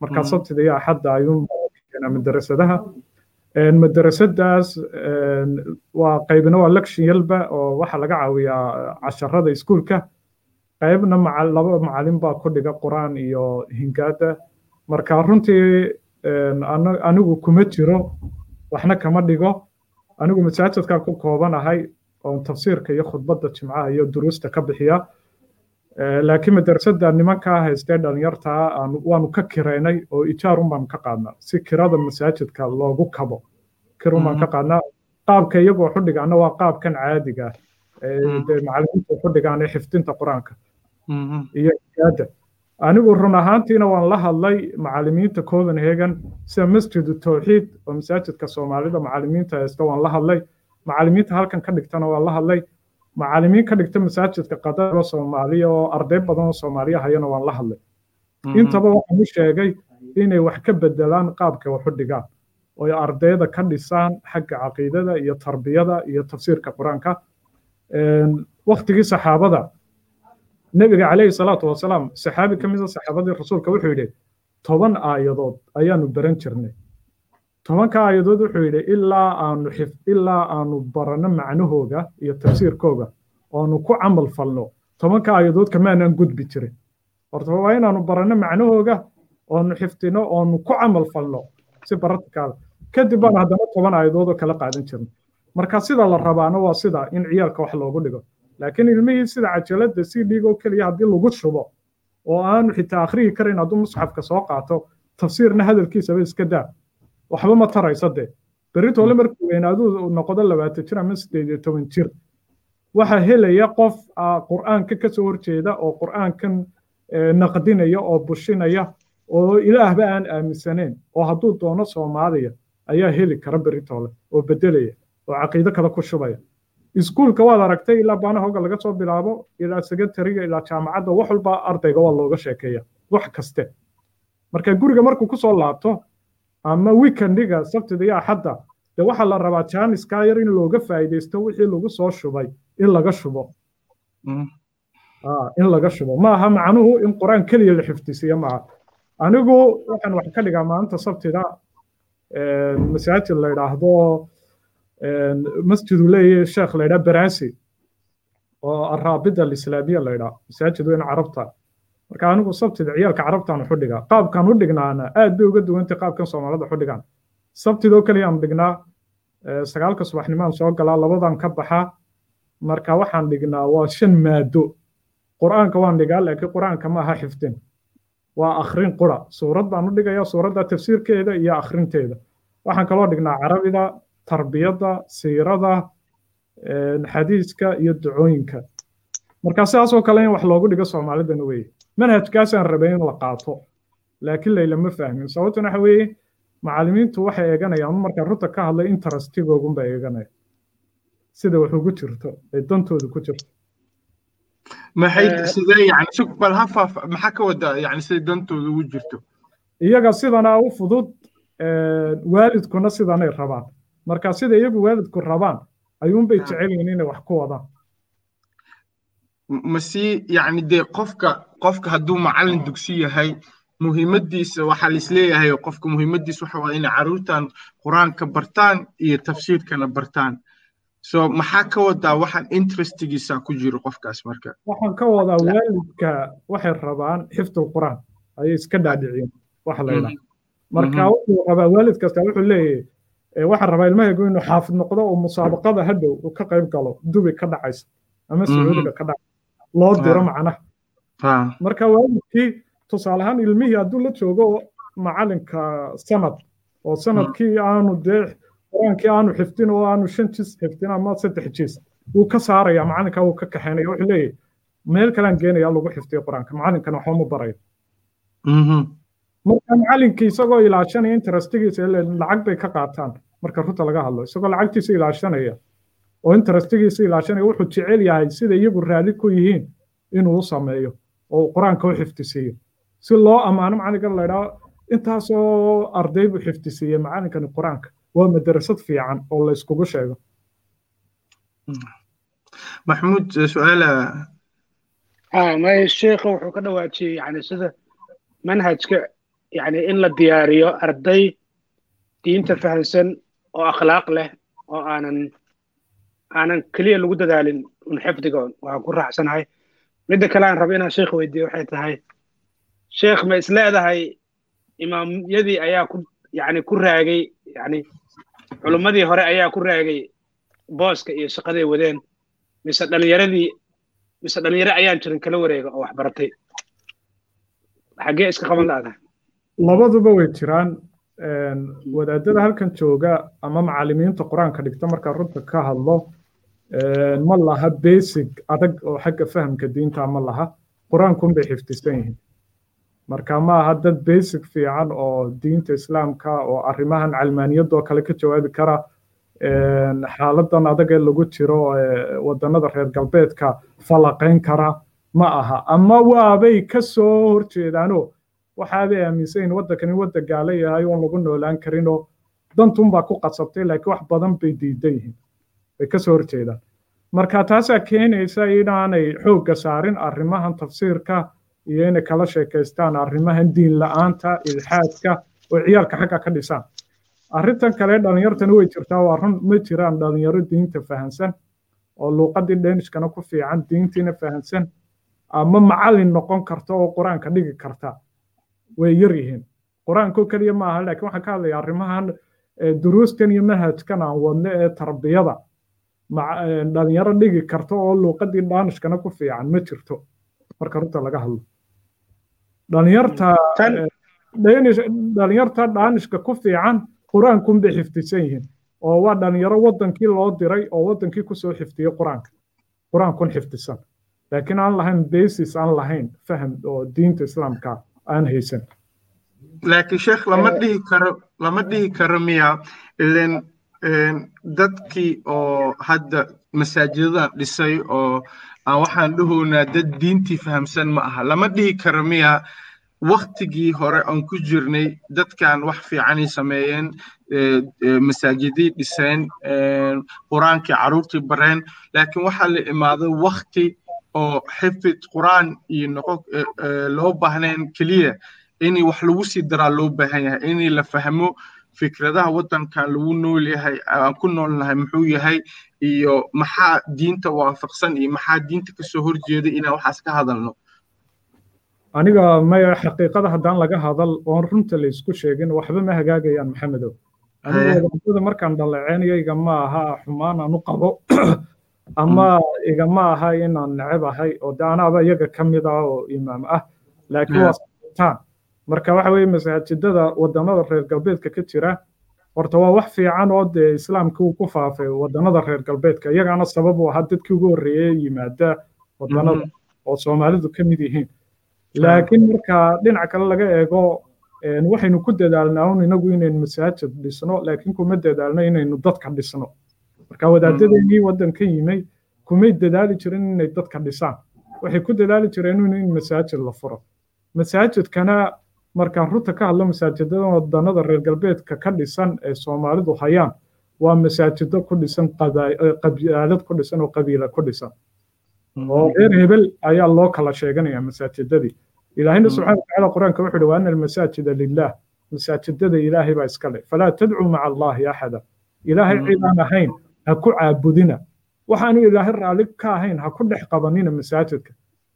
Marka sabtida iyo axadda keenaa madarasadaha. Madarasadaas waa qaybna waa lectionyalba oo waxaa laga caawiyaa casharada iskuulka qaybna laba macalin baa ku dhiga qur'aan iyo hingaada. Marka runtii anigu kuma jiro waxna kama dhigo. Anigu masaajidka ku koobanahay oon tafsiirka iyo khudbadda jimcaha iyo duruusta ka bixiya. Laakiin madarasada nimankaa haystee dhalinyartaa waanu ka kiraynay oo ijaarun baanu ka qaadnaa. Si kirada masaajidka loogu kabo kirun baan ka qaadnaa. Qaabka iyagoo xudhigaana waa qaabkan caadiga dee macalimiinta xudhigaan ee xifdinta qur'aanka. Iyo ijaada anigu run ahaantiina waan la hadlay macalimiinta copenhagen sida masjidu tawxiid oo masaajidka soomaalida macalimiinta haysta waan la hadlay. Macalimiinta halkan ka dhigtana waan la hadlay. Macalimiin ka dhigta masaajidka qadaro soomaaliya oo arday badan oo soomaaliya hayana waan la hadlay. Intaba waxaan u sheegay inay wax ka bedelaan qaabka wax u dhigaan oo ardayda ka dhisaan xagga caqiidada iyo tarbiyada iyo tafsiirka qur'aanka. Waktigii saxaabada nebiga calayhi salaatu wasalaam saxaabi ka mid a saxaabadii rasuulka wuxuu yidhi toban aayadood ayaanu baran jirnay. Tobanka aayadood wuxuu yidhi ilaa aanu xif ilaa aanu baranno macnahooga iyo tafsiirkooga oonu ku camal falno. Tobanka aayadood kamaanaan gudbi jirin. Horta waa inaanu baranno macnahooga oonu xiftino oonu ku camal falno. Si baratikaala kadib baan haddana toban aayadood oo kala qaadan jirnay. Marka sida la rabaana waa sida in ciyaalka wax loogu dhigo laakiin ilmihii sida cajalada si dhigoo keliya haddii lagu shubo oo aanu xitaa akhriyi karin hadduu musxafka soo qaato tafsiirna hadalkiisaba iska daa waxba ma tarayso dee. Beritoole markuu weynaaduu noqdo labaatan jir ama sideed iyo toban jir. Waxaa helaya qof qur'aanka ka soo horjeeda oo qur'aankan naqdinaya oo bushinaya oo ilaahba aan aaminsaneyn oo hadduu doono soomaaliya ayaa heli kara beritoole oo bedelaya oo caqiido kale ku shubaya iskuulka waad aragtay ilaa baanahoga laga soo bilaabo ilaa secretariga ilaa jaamacadda wax walba ardayga waa looga sheekeeya wax kaste. Marka guriga markuu ku soo laabto ama weekendiga sabtida iyo axadda dee waxaa la rabaa jaaniskaa yar in looga faa'iidaysto wixii lagu soo shubay in laga shubo. In laga shubo. Ma aha macnuhu in qur'aan keliya la xifdisiyo maaha. Anigu waxaan wax ka dhigaa maalinta sabtida masaajid la yidhaahdo masjidu leeyahay sheekh la yidhaha baraasi oo araabida alislaamiya la yidhaha masaajid weyn carabta. Marka anigu sabtida ciyaalka carabtaan waxu dhigaa qaabkaan u dhignaana aad bay uga duwantay qaabkan soomaalida waxu dhigaan sabtidoo keliya aan dhignaa sagaalka subaxnimaan soo galaa labadan ka baxaa marka waxaan dhignaa waa shan maado. Qur'aanka waan dhigaa laakiin qur'aanka ma aha xifdin. Waa akhrin qura. Suurad baan u dhigayaa suuradda tafsiirkeeda iyo akhrinteeda. Waxaan kaloo dhignaa carabida tarbiyadda siirada xadiiska iyo ducooyinka. Marka sidaas oo kale in wax loogu dhigo soomaalidana weye manhajkaasaan rabay in la qaato laakiin laylama fahmin. Sababtuna waxa weeye macallimiintu waxay eeganayaan markaa runta ka hadlay interestigoogunba eeganaya. Sida wax ugu jirto ay dantooda ku jirto. Maxay sidee yani sug bal ha faaf maxaa ka wadaa yani siday dantooda ugu jirto? Iyaga sidana u fudud waalidkuna sidanay rabaan marka sida iyagu waalidku rabaan ayuunbay jecel yihiin inay wax ku wadaan. Ma sii yani dee qofka qofka hadduu macallin dugsi yahay muhiimadiisa waxaa laisleeyahay qofka muhiimadiisa waxa waa inay carruurtan qur'aanka bartaan iyo tafsiirkana bartaan. So maxaa ka wadaa waxaan interestigiisa ku jiro qofkaas marka? Waxaan ka wadaa waalidka waxay rabaan xifdul qur'aan. Ayay iska dhaadhiciyeen waxa la yidhaha marka wuxuu rabaa waalid kasta wuxuu leeyahay waxaan rabaa ilmahaygu inuu xaafid noqdo oo musaabaqada hadhow uu ka qayb galo dubi ka dhacaysa ama sacuudiga ka dhacaysa loo diro macnaha. Marka waalidkii tusaale ahaan ilmihii hadduu la joogo macalinka sanad oo sannadkii aanu dee qur'aankii aanu xifdin oo aanu shan jis xifdin ama saddex jis wuu ka saaraya macalinka wuu ka kaxaynaya wuxuu leeyahay meel kalean geenaya lagu xifdiyo qur'aanka macalinkana waxba ma barayo marka macalinkii isagoo ilaashanaya interestigiisa lacag bay ka qaataan marka runta laga hadlo. Isagoo lacagtiisa ilaashanaya oo interestigiisa ilaashanaya wuxuu jecel yahay sida iyagu raalli ku yihiin inuu u sameeyo oo qur'aanka u xifdisiiyo. Si loo ammaano macalinkan la idhaho intaasoo arday buu xifdisiiyey macalinkani qur'aanka. Waa madarasad fiican oo la iskugu sheego. Maxmuud su'aala? May sheekha wuxuu ka dhawaajiyey yani sida manhajka yani in la diyaariyo arday diinta fahamsan oo akhlaaq leh oo aanan aanan keliya lagu dadaalin un xifdiga waan ku raacsanahay. Midda kale aan raba inaan sheekh weydiiyo waxay tahay sheekh ma is leedahay imaamyadii ayaa ku yani ku raagay yani culummadii hore ayaa ku raagay booska iyo shaqaday wadeen. Mise dhalinyaradii mise dhalinyaro ayaan jirin kala wareega oo wax baratay xaggee iska qaban la'dahay labaduba way jiraan wadaadada halkan jooga ama macallimiinta qur'aanka dhigta markaa runta ka hadlo ma laha basic adag oo xagga fahamka diinta ma laha. Qur'aankun bay xifdisan yihiin. Marka ma aha dad basic fiican oo diinta islaamka oo arrimahan calmaaniyadoo kale ka jawaabi kara xaaladan adag ee lagu jiro wadannada reer galbeedka falaqayn kara ma aha. Ama waabay ka soo horjeedaanoo waxaabay aaminsan yihiin waddankani wadda gaala yahay oon lagu noolaan karinoo dantunbaa ku qasabtay laakiin wax badan bay diidan yihiin. Bay ka soo horjeedaan marka taasaa keenaysa inaanay xoogga saarin arrimahan tafsiirka iyo inay kala sheekaystaan arrimahan diin la'aanta ilxaadka oo ciyaalka xagga ka dhisaan arrintan kale dhalinyartana way jirtaa waa run ma jiraan dhalinyaro diinta fahansan oo luuqadii dhenishkana ku fiican diintiina fahansan ama macallin noqon karta oo qur'aanka dhigi karta way yar yihiin. Qur'aanko keliya maaha laakiin waxaan ka hadlaya arrimahan duruustan iyo manhajkan aan wadno ee tarbiyada. Dhalinyaro dhigi karta oo luuqadii dhaanishkana ku fiican ma jirto. Marka runta laga hadlo. Dhalinyarta dhalinyarta dhaanishka ku fiican qur'aankun bay xifdisan yihiin. Oo waa dhalinyaro waddankii loo diray oo waddankii ku soo xifdiyey qur'aanka. Qur'aankun xifdisan laakiin aan lahayn basis aan lahayn faham oo diinta islaamka aan haysan laakiin sheekh lama dhihi karo lama dhihi karo miya. Ilen dadkii oo hadda masaajidadan dhisay oo aan waxaan dhahownaa dad diintii fahamsan ma aha. Lama dhihi karo miya waktigii hore aan ku jirnay dadkan wax fiicanay sameeyeen masaajidii dhiseen qur'aankii carruurtii bareen. Laakiin waxaa la imaaday wakti oo xifid qur'aan iyo noqo loo baahnayn keliya. In wax lagu sii daraa loo baahan yahay. In la fahmo fikradaha waddankan lagu nool yahay aan ku noolnahay muxuu yahay iyo maxaa diinta waafaqsan iyo maxaa diinta ka soo horjeeday inaan waxaas ka hadalno. Aniga maya xaqiiqada haddaan laga hadal oon runta la isku sheegin waxba ma hagaagayaan maxamedow. Aniga wadaadada markaan dhaleeceynayo igama aha xumaan aan u qabo ama igama aha inaan neceb ahay oo de anaaba iyaga ka mid ah oo imaam ah laakiin waa sabitaan marka waxa weeye masaajidada wadannada reer galbeedka ka jira horta waa wax fiican oo dee islaamkii uu ku faafay wadannada reer galbeedka iyagaana sabab u ahaa dadkii ugu horreeyey yimaada wadannada oo soomaalidu ka mid yihiin. Laakiin marka dhinac kale laga eego waxaynu ku dadaalnaa un inagu inaynu masaajid dhisno laakiin kuma dadaalno inaynu dadka dhisno marka wadaadadeenii waddanka yimay kumay dadaali jirin inay dadka dhisaan. Waxay ku dadaali jireen in masaajid la furo. Masaajidkana markaan runta ka hadlo masaajidada wadanada reer galbeedka ka dhisan ee soomaalidu hayaan waa masaajido ku dhisan qabiilad ku dhisan oo qabiila ku dhisan. Oo reer hebel ayaa loo kala sheeganaya masaajidadii. Ilaahina subxana watacaala qur'aanka wuxuu uhi wa ana almasaajida lilah masaajidada ilaahay baa iska leh. Falaa tadcuu maca allahi axada ilaahay cid aan ahayn ha ku caabudina. Waxaanu ilaahay raalli ka ahayn ha ku dhex qabanina masaajidka.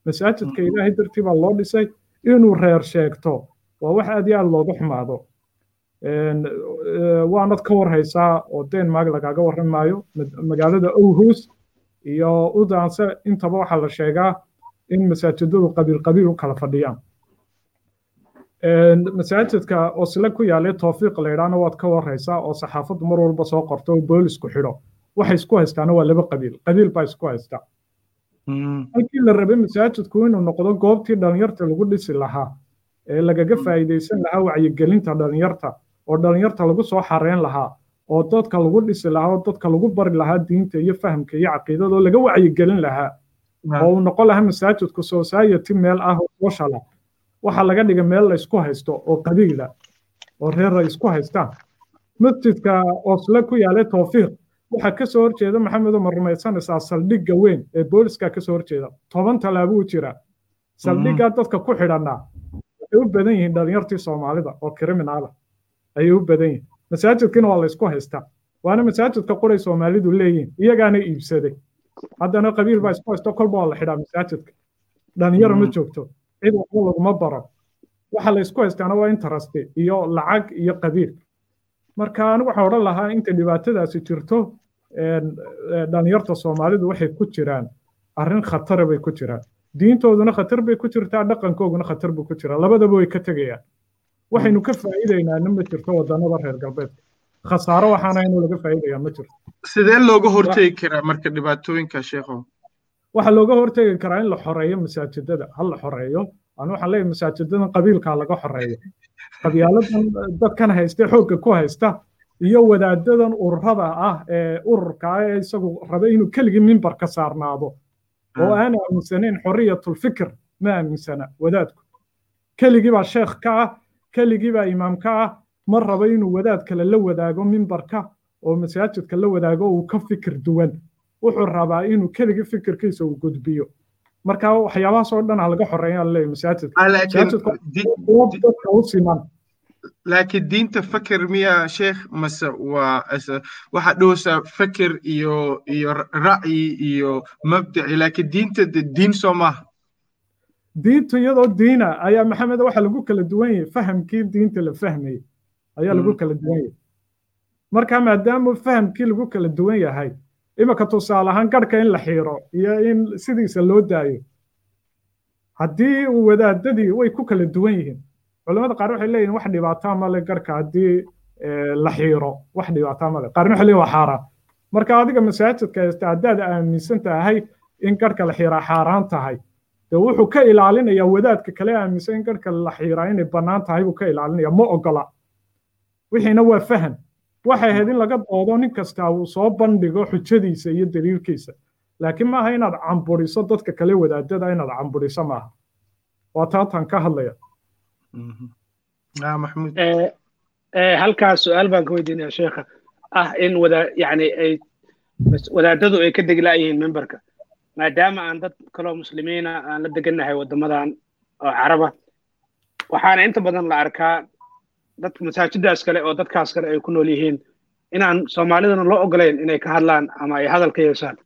Masaajidka ilaahay dartii baa loo dhisay inuu reer sheegto. Waa wax aad iyo aad looga xumaado. Waanad ka warhaysaa oo denmark lagaaga warran maayo magaalada owhus iyo udanse intaba waxaa la sheegaa in masaajidadu qabiil qabiil u kala fadhiyaan. Masaajidka osle ku yaalay towfiiq la yidhaahna waad ka warhaysaa oo saxaafaddu mar walba soo qorto oo boolisku xidho waxay isku haystaana waa laba qabiil qabiil baa isku haysta halkii la rabay masaajidku inuu noqdo goobtii dhalinyarta lagu dhisi lahaa ee lagaga faa'iidaysan lahaa wacyigelinta dhalinyarta oo dhalinyarta lagu soo xareyn lahaa oo dadka lagu dhisi lahaa oo dadka lagu bari lahaa diinta iyo fahamka iyo caqiidada oo laga wacyigelin lahaa oo uu noqon lahaa masaajidku society meel ah oo social ah waxaa laga dhigay meel la isku haysto oo qabiila oo reer ay isku haystaan masjidka osle ku yaalay towfiiq waxaa ka soo horjeeda maxamedo ma rumaysanaysaa saldhigga weyn ee booliska ka soo horjeeda toban tallaabo u jira. Saldhiggaa dadka ku xidhanaa waxay u badan yihiin dhalinyartii soomaalida oo kriminaala ayay u badan yihiin. Masaajidkiina waa la isku haystaa waana masaajidka quray soomaalidu leeyihiin. Iyagaana iibsaday haddana qabiil baa isku haysto kolba waa la xidhaa masaajidka. Dhalinyaro ma joogto. Cid waxba laguma baro. Waxa la isku haystaana waa interest iyo lacag iyo qabiil. Marka anigu waxaan odhan lahaa inta dhibaatadaasi jirto dhalinyarta soomaalidu waxay ku jiraan arrin khatara bay ku jiraan. Diintooduna khatar bay ku jirtaa dhaqankooguna khatar buu ku jiraa. Labadaba way ka tegayaan. Waxaynu ka faa'iidaynaana ma jirto wadannada reer galbeedka. Khasaaro waxaana inuu laga faa'iidayaa ma jirto. Sidee looga hortegi karaa marka dhibaatooyinka sheekhow? Waxaa looga hortegi karaa in la xoreeyo masaajidada. Ha la xoreeyo. Anu waxaan leeyahay masaajidadan qabiilkaa laga xoreeyo. Qabyaaladan dadkan haysta xoogga ku haysta iyo wadaadadan ururada ah ee ururka ah ee isagu raba inuu keligii mimbarka saarnaado. Oo aan aaminsanayn xoriyatulfikir ma aaminsana wadaadku. Keligii baa sheekh ka ah keligii baa imaam ka ah ma rabo inuu wadaad kale la wadaago mimbarka oo masaajidka la wadaago uu ka fikir duwan. Wuxuu rabaa inuu keligii fikirkiisa uu gudbiyo. Marka waxyaabahaas oo dhan ha laga xoreeyaa la leeyahay masaajidka. U siman laakiin diinta fakir miya sheekh mase waa waxaa dhowsaa fakir iyo iyo ra'yi iyo mabdaci laakiin diinta diin soo maaha diintu iyadoo diina ayaa maxamed waxa lagu kala duwan yahay fahamkii diinta la fahmayay ayaa lagu kala duwan yahay marka maadaama fahamkii lagu kala duwan yahay iminka tusaale ahaan garhka in la xiiro iyo in sidiisa loo daayo haddii wadaadadii way ku kala duwan yihiin culamada qaar waxay leeyihiin wax dhibaataa male garhka haddii la xiiro. Wax dhibaataa male qaarna waxay leeyihiin waa xaaraan marka adiga masaajidka haysta haddaad aaminsan tahay in garhka la xiiraa xaaraan tahay. Dee wuxuu ka ilaalinayaa wadaadka kale aaminsan in garhka la xiiraa inay bannaan tahay buu ka ilaalinaya ma ogola. Wixiina waa faham waxay ahayd in laga doodo nin kastaa uu soo bandhigo xujadiisa iyo daliilkiisa laakiin maaha inaad camburiso dadka kale wadaadada inaad camburiso maaha. Waa taataan ka hadlaya halkaas su'aal baan ka weydiinaya sheekha ah in wada yani ay wadaadadu ay ka deglaayihiin memberka. Maadaama aan dad kaloo muslimiina aan la degannahay waddamadan oo caraba waxaana inta badan la arkaa dadka masaajidaas kale oo dadkaas kale ay ku nool yihiin inaan soomaalidana loo ogolayn inay ka hadlaan ama ay hadal ka yeeshaan.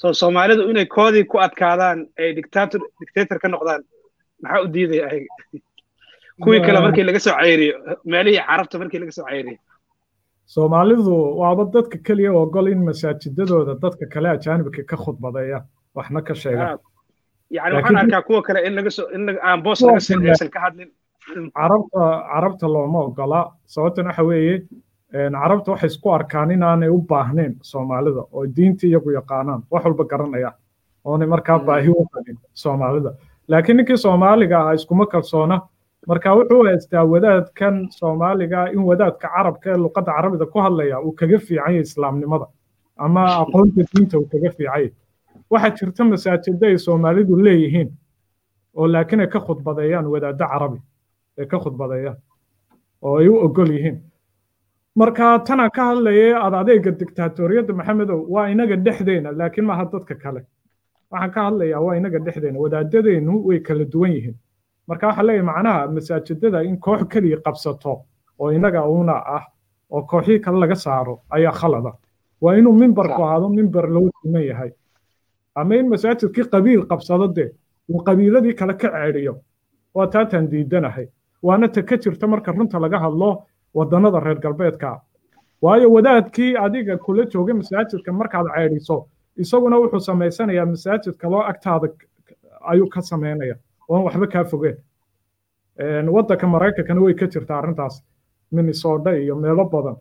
So soomaalidu inay koodii ku adkaadaan ay dictator dictator ka noqdaan maxaa u diidaya ayaga kuwii kale markii laga soo ceyriyo meelihii carabta markii laga soo ceyriyo. Soomaalidu waaba dadka keliya ogol in masaajidadooda dadka kale ajaanibka ka khudbadeeya waxna ka sheegaan yani waxaan arkaa kuwa kale in laga soo in aan boos laga aysan ka hadlin. Carabta carabta looma ogola. Sababtan waxa weeye carabta waxay isku arkaan inaanay u baahnayn soomaalida oo diinta iyagu yaqaanaan. Wax walba garanayaan oonay markaa baahi u qabin soomaalida. Laakiin ninkii soomaaliga ahaa iskuma kalsoona marka wuxuu haystaa wadaadkan soomaaliga in wadaadka carabka ee luqadda carabida ku hadlaya uu kaga fiican yahay islaamnimada ama aqoonta diinta uu kaga fiican yahay waxaa jirta masaajida ay soomaalidu leeyihiin oo laakiin ay ka khudbadeeyaan wadaaddo carabi ay ka khudbadeeyaan oo ay u ogol yihiin. Marka tanaan ka hadlayay ad adeega dictaatoriyadda maxamedow waa inaga dhexdeena laakiin maaha dadka kale. Waxaan ka hadlayaa waa inaga dhexdeena wadaadadeennu way kala duwan yihiin marka waxaa leeyahay macnaha masaajidada in koox keliya qabsato oo inaga una ah oo kooxihii kale laga saaro ayaa khalada. Waa inuu mimbarku ahaado mimbar loo siman yahay. Ama in masaajidkii qabiil qabsado dee uu qabiiladii kale ka ceedhiyo waa taataan diidanahay waana ta ka jirta marka runta laga hadlo waddannada reer galbeedka. Waayo wadaadkii adiga kula joogay masaajidka markaad ceedhiso isaguna wuxuu samaysanayaa masaajid kaloo agtaada ayuu ka samaynaya oon waxba kaa fogeen. Waddanka maraykankana way ka jirtaa arrintaas. Minnesota iyo meelo badan.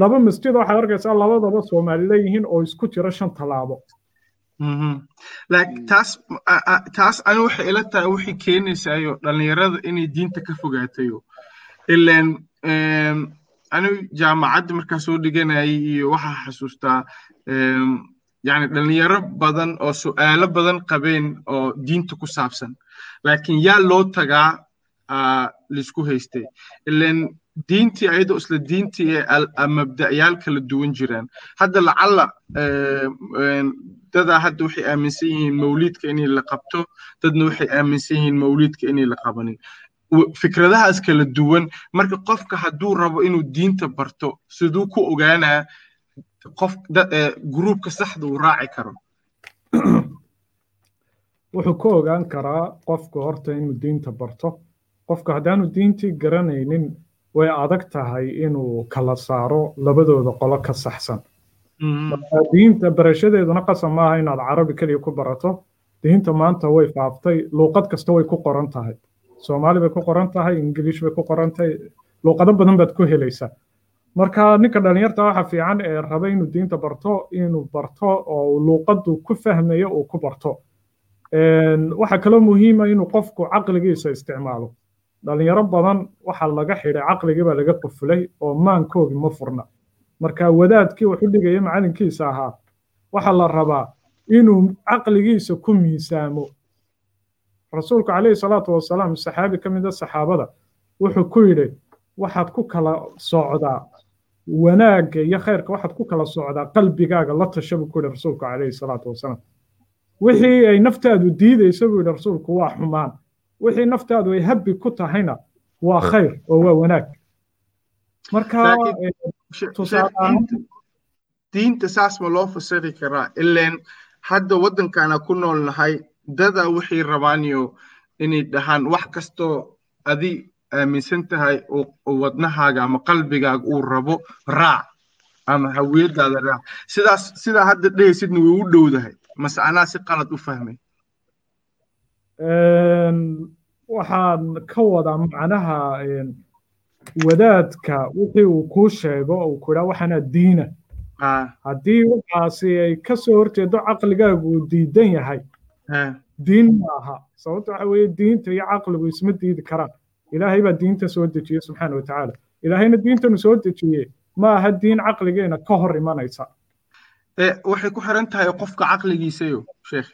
Laba masjid waxaad arkaysaa labadaba soomaali leeyihiin oo isku jira shan tallaabo taas taas ani waxay ila tahay waxay keenaysaayo dhallinyarada inay diinta ka fogaatayo. Ilaan ani jaamacadda markaa soo dhiganayay iyo waxaa xasuustaa yani dhallinyaro badan oo su'aalo badan qabeen oo diinta ku saabsan laakiin yaa loo tagaa la isku haystay ilaan diintii ayadoo isla diintii ee mabda'yaal kala duwan jiraan. Hadda lacalla dadaa hadda waxay aaminsan yihiin mawliidka inay la qabto dadna waxay aaminsan yihiin mawliidka inay la qabanin. Fikradahaas kala duwan marka qofka hadduu rabo inuu diinta barto siduu ku ogaanaa qof gruubka saxda uu raaci karo wuxuu ku ogaan karaa qofku horta inuu diinta barto. Qofku haddaanu diintii garanaynin way adag tahay inuu kala saaro labadooda qolo ka saxsan. Diinta barashadeeduna qasab maaha inaad carabi keliya ku barato. Diinta maanta way faaftay luuqad kasta way ku qoran tahay. Soomaali bay ku qoran tahay ingiliish bay ku qoran tahay luuqado badan baad ku helaysaa. Marka ninka dhallinyarta waxa fiican ee raba inuu diinta barto inuu barto oo luuqadu ku fahmayo uu ku barto waxaa kaloo muhiima inuu qofku caqligiisa isticmaalo. Dhallinyaro badan waxaa laga xidhay caqligii baa laga qufulay oo maankoogii ma furna. Marka wadaadkii wuxu dhigaya macalinkiisa ahaa waxaa la rabaa inuu caqligiisa ku miisaamo. Rasuulku calayhi salaatu wasalaam saxaabi ka mida saxaabada wuxuu ku yidhi waxaad ku kala socdaa wanaagga iyo khayrka waxaad ku kala socdaa qalbigaaga la tasha buu ku yidhi rasuulku calayhi salaatu wasalaam wixii ay naftaadu diidayso buu yidhi rasuulku waa xumaan. Wixii naftaadu ay habbi ku tahayna waa khayr oo waa wanaag. Marka diinta saas ma loo fasiri karaa? Ileen hadda waddankana ku nool nahay dadaa waxay rabaaniyo inay dhahaan wax kastoo adi aaminsan tahay oo wadnahaaga ama qalbigaaga uu rabo raac ama hawiyadaada raac. Sidaas sidaa hadda dhehaysidna way u dhowdahay mase anaa si qalad u fahmay waxaan ka wadaa macnaha wadaadka wixii uu kuu sheego uu ku idhaa waxaana diina haddii waxaasi ay ka soo horjeedo caqligaagu uu diidan yahay diin maaha sababta waxa weeye diinta iyo caqligu isma diidi karaan ilaahay baa diinta soo dejiyey subxaana watacaala ilaahayna diintanu soo dejiyey ma aha diin caqligeena ka hor imanaysa waxay ku xiran tahay qofka caqligiisayo sheekh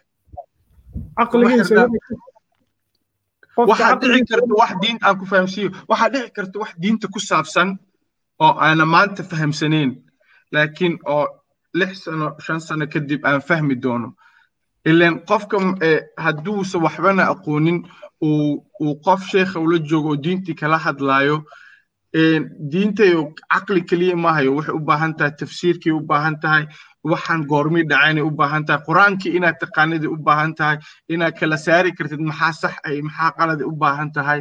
waxaa dhici karta wax diin aan ku fahamsiiyo. Waxaa dhici karta wax diinta ku saabsan oo aana maanta fahamsanayn laakiin oo lix sano shan sano kadib aan fahmi doono. Ilan qofka hadduusa waxbana aqoonin uu qof sheekha ula joogo oo diintii kala hadlaayo diintayo caqli keliya maahayo waxay u baahan tahay tafsiirkii u baahan tahay waxaan goormii dhacaynay u baahan tahay qur'aankii inaad taqaanidii u baahan tahay inaad kala saari kartid maxaa sax ay maxaa qaladi u baahan tahay?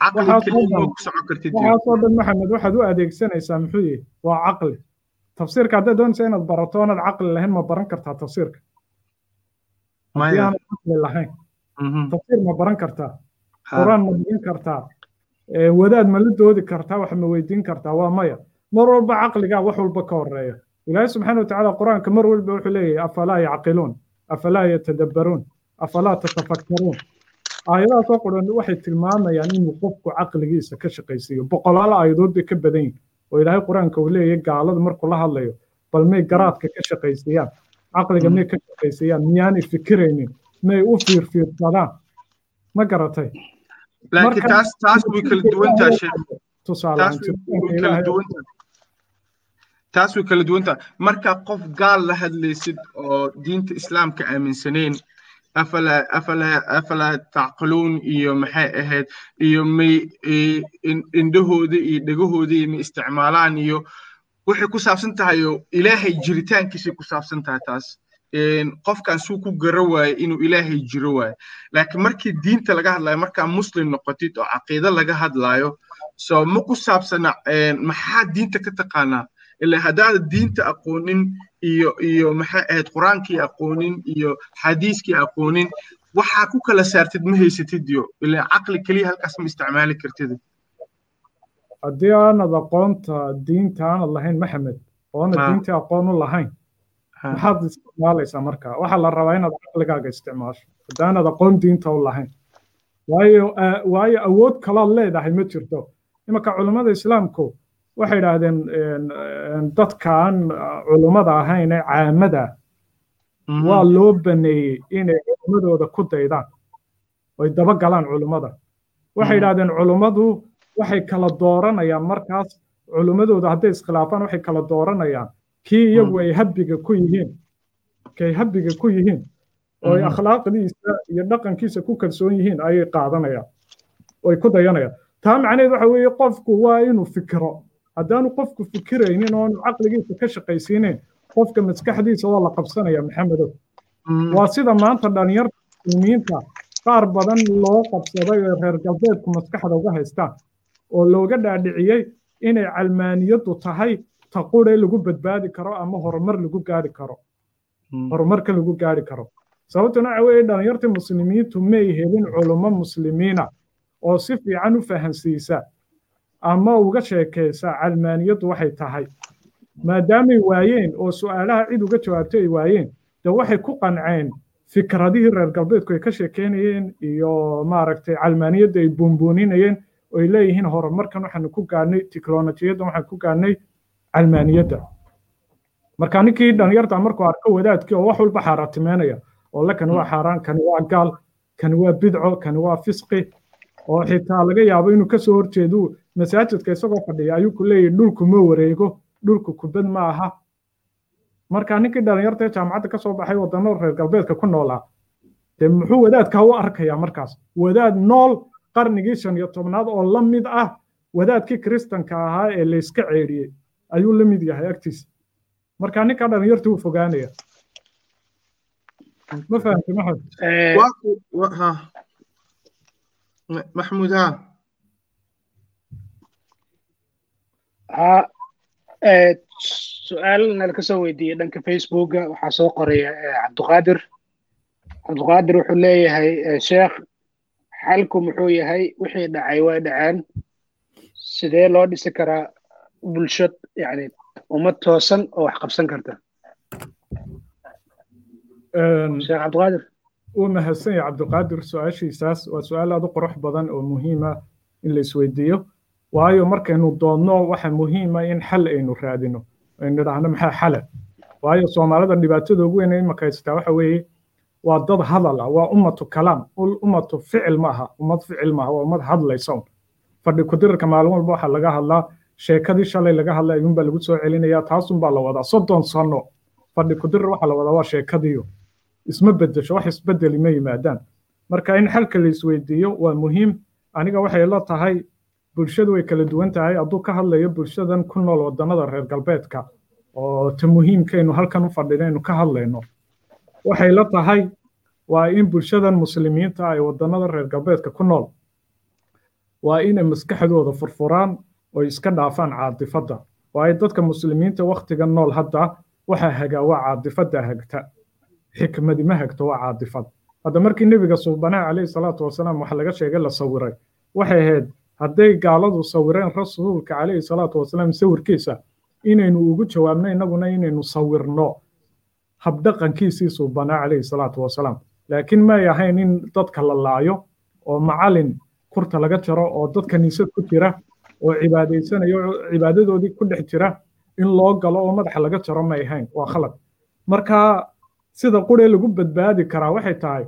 Caqli keliya ku socon kartid waxaasoo dhan maxamed waxaad u adeegsanaysaa muxuu yihi waa caqli. Tafsiirka haddaad doonaysa inaad barato oonad caqli lahayn ma baran kartaa tafsiirka. Haddii aanad caqli lahayn. Tafsiir ma baran kartaa. Qur'aan ma dhigin kartaa. Wadaad ma la doodi kartaa wax ma weydiin kartaa waa maya. Mar walba caqligaa wax walba ka horreeya ilaahay subxaana watacaala qur'aanka mar walba wuxuu leeyahay afalaa yacqiluun? Afalaa yatadabbaruun? Afalaa tatafakkaruun? Aayadahaasoo qoran waxay tilmaamayaan inuu qofku caqligiisa ka shaqaysiiyo. Boqolaal aayadood bay ka badan yihiin oo ilaahay qur'aanka uu leeyahay gaalada markuu la hadlayo bal may garaadka ka shaqaysiiyaan caqliga may ka shaqaysiiyaan miyaanay fikiraynin may u fiirfiirsadaan. Ma garatay? Laakiin taas taas way kala duwantaa sheekh tusaale taas way kala duwantaa marka qof gaal la hadlaysid oo diinta islaamka aaminsanayn afalaa tacqiluun iyo maxay ahayd iyo may indhahooda iyo dhegahooda ma isticmaalaan iyo waxay ku saabsan tahay oo ilaahay jiritaankiisay ku saabsan tahay taas qofkan suu ku gara waaye inuu ilaahay jiro waaye. Laakiin markii diinta laga hadlayo markaa muslim noqotid oo caqiido laga hadlayo so ma ku saabsana maxaa diinta ka taqaanaa ilaa haddaada diinta aqoonin iyo iyo maxay ahayd qur'aankii aqoonin iyo xadiiskii aqoonin waxaa ku kala saartid ma haysatid iyo ilaa caqli keliya halkaas ma isticmaali kartid haddii aanad aqoonta diinta aanad lahayn maxamed oonad diinta aqoon u lahayn maxaad isticmaalaysaa marka waxaa la rabaa inaad caqligaaga isticmaasho haddaanad aqoon diinta u lahayn waayo waayo awood kalood leedahay ma jirto imanka culummada islaamku waxay idhaahdeen dadkaan culummada ahayn ee caamada waa loo baneeyey inay culummadooda ku daydaan. Oy daba galaan culummada waxay idhahdeen culummadu waxay kala dooranayaan markaas culummadooda hadday iskhilaafaan waxay kala dooranayaan. Kii iyagu ay habbiga ku yihiin. Kay habbiga ku yihiin. Oo ay akhlaaqdiisa iyo dhaqankiisa ku kalsoon yihiin ayay qaadanayaan. Oy ku dayanayaan. Taa macnaheed waxa weeye qofku waa inuu fikiro haddaanu qofku fikiraynin oonu caqligiisa ka shaqaysiinayn qofka maskaxdiisa waa la qabsanaya maxamedow waa sida maanta dhalinyarta muslimiinta qaar badan loo qabsaday oo reer galbeedku maskaxda uga haystaan oo looga dhaadhiciyey inay calmaaniyaddu tahay taqure lagu badbaadi karo ama horumar lagu gaari karo. Horumarka lagu gaari karo. Sababtuna waxa weeye dhalinyartii muslimiintu may helin culummo muslimiina oo si fiican u fahansiisa ama uga sheekaysa calmaaniyaddu waxay tahay maadaamay waayeen oo su'aalaha cid uga jawaabtay ay waayeen de waxay ku qanceen fikradihii reer galbeedku ay ka sheekeynayeen iyo maaragtay calmaaniyadda ay buunbuuninayeen oo ay leeyihiin horumarkan waxaanu ku gaadhnay tiknolojiyaddan waxaan ku gaadhnay calmaaniyadda marka ninkii dhalinyarta markuu arko wadaadkii oo wax walba xaaraatimeynaya oo le kani waa xaaraan kani waa gaal kani waa bidco kani waa fisqi oo xitaa laga yaabo inuu ka soo horjeedu masaajidka isagoo fadhiya ayuu ku leeyahy dhulku ma wareego dhulku kubad ma aha marka ninkii dhalinyarta ee jaamacadda ka soo baxay wadano reer galbeedka ku noolaa dee muxuu wadaadka u arkayaa markaas? Wadaad nool qarnigii shan iyo tobnaad oo la mid ah wadaadkii kiristanka ahaa ee layska ceedhiyey ayuu la mid yahay agtiisa marka ninka dhalinyarta uu fogaanaya. Ma fahamtay maxamed maxmuud ha ha su'aal nala ka soo weydiiyey dhanka facebooka. Waxaa soo qoraya cabduqaadir cabduqaadir wuxuu leeyahay sheekh xalku muxuu yahay wixii dhacay way dhaceen sidee loo dhisi karaa bulsho yani ummad toosan oo wax qabsan karta? Sheekh cabduqaadir wuu mahadsan yahay cabdiqaadir su'aashiisaas waa su'aal aad u qurux badan oo muhiima in la isweydiiyo waayo markaynu doodno waxa muhiima in xal aynu raadino. Aynu idhaahno maxaa xala waayo soomaalida dhibaatada ugu weyn imaka haystaa waxa weeye waa dad hadal ah waa ummatu kalaam. Ummatu ficil ma ummad ficil maaha waa ummad hadlaysa fadhi kudirarka maalin walba waxaa laga hadlaa sheekadii shalay laga hadlay ayuunbaa lagu soo celinayaa taasunbaa la wadaa soddon sano. Fadhi kudirar waxaa la wadaa waa sheekadiyo. Isma bedesho wax isbedeli ma yimaadaan. Marka in xalka la waa muhiim. Aniga waxay la tahay bulshadu way kala duwan tahay. Hadduu ka hadlayo bulshadan ku nool wadannada reer galbeedka oo ta muhiimkaynu halkan u fadhinaynu ka hadlayno waxay la tahay waa in bulshadan muslimiinta ay wadannada reer galbeedka ku nool waa inay maskaxdooda furfuraan oo iska dhaafaan caadifadda. Waayo dadka muslimiinta wakhtiga nool hadda waxaa hagaa waa caadifadda hagta xikmadi ma hagto waa caadifad. Hadda markii nebiga suubanaha calayhi salaatu wasalaam waxa laga sheegay la sawiray waxay ahayd hadday gaaladu sawireen rasuulka calayhi salaatu wasalaam sawirkiisa inaynu ugu jawaabno innaguna inaynu sawirno. Habdhaqankiisii suubanaa calayhi salaatu wasalaam. Laakiin may ahayn in dadka la laayo oo macalin kurta laga jaro oo dad kaniisad ku jira oo cibaadaysanayo cibaadadoodii ku dhex jira in loo galo oo madaxa laga jaro may ahayn. Waa khalad. Marka sida quree lagu badbaadi karaa waxay tahay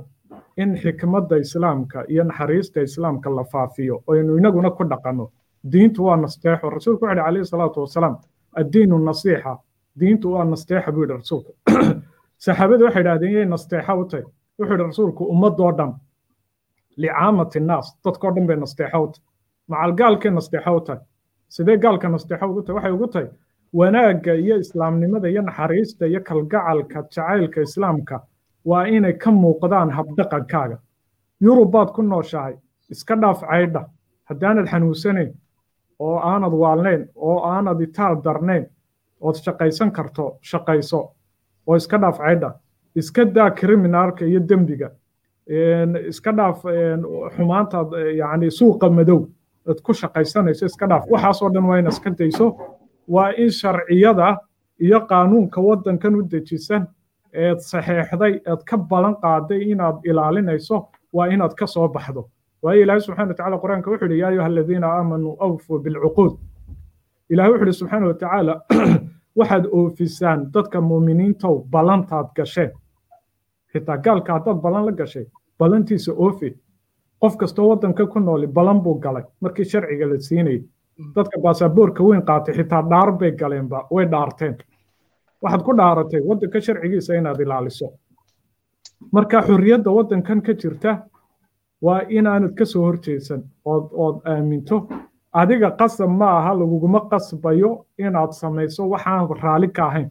in xikmadda islaamka iyo naxariista islaamka la faafiyo oynu inaguna ku dhaqanno diintu waa nasteexo. Rasuulku wuxuu calayhi salaatu wasalaam addiinu nasiixa. Diintu waa nasteexa buu yidhi rasuulku. Saxaabadu waxay idhahdeen yay nasteexa u tahay wuxuu yidhi rasuulku ummadoo dhan licaamati naas dadkoo dhan bay nasteexa u tahay macal nasteexa u tahay sidee gaalka nasteexa ugu tahay waxay ugu tahay wanaagga iyo islaamnimada iyo naxariista iyo kalgacalka jacaylka islaamka waa inay ka muuqdaan habdhaqankaaga. Yurub baad ku nooshahay iska dhaaf caydha. Haddaanad xanuunsanayn oo aanad waalnayn oo aanad itaal darnayn ood shaqaysan karto shaqayso oo iska dhaaf caydha. Iska daa kriminaalka iyo dembiga. Iska dhaaf xumaantaad yani suuqa madow. Ad ku shaqaysanayso iska dhaaf. Waxaasoo dhan waa ina iska dayso. Waa in sharciyada iyo qaanuunka waddankan u dejisan eed saxeexday eed ka balan qaaday inaad ilaalinayso waa inaad ka soo baxdo. Waayo ilaahay subxana watacaala qur'aanka wuxuu yidhi yaa ayuha aladiina aamanuu awfuu bilcuquud. Ilahay wuxuu yidhi subxaana watacaala waxaad oofisaan dadka muuminiintow ballantaad gasheen. Xitaa gaalka haddaad ballan la gashay ballantiisa oofi. Qof kastoo waddanka ku nooli ballan buu galay. Markii sharciga la siinayay dadka baasaboorka weyn qaatay xitaa dhaar bay galeenba way dhaarteen waxaad ku dhaaratay waddanka sharcigiisa inaad ilaaliso. Marka xorriyadda waddankan ka jirta waa inaanad ka soo horjeedsan ood ood aaminto. Adiga qasab ma aha laguguma qasbayo inaad samayso. Waxaan raalli ka ahayn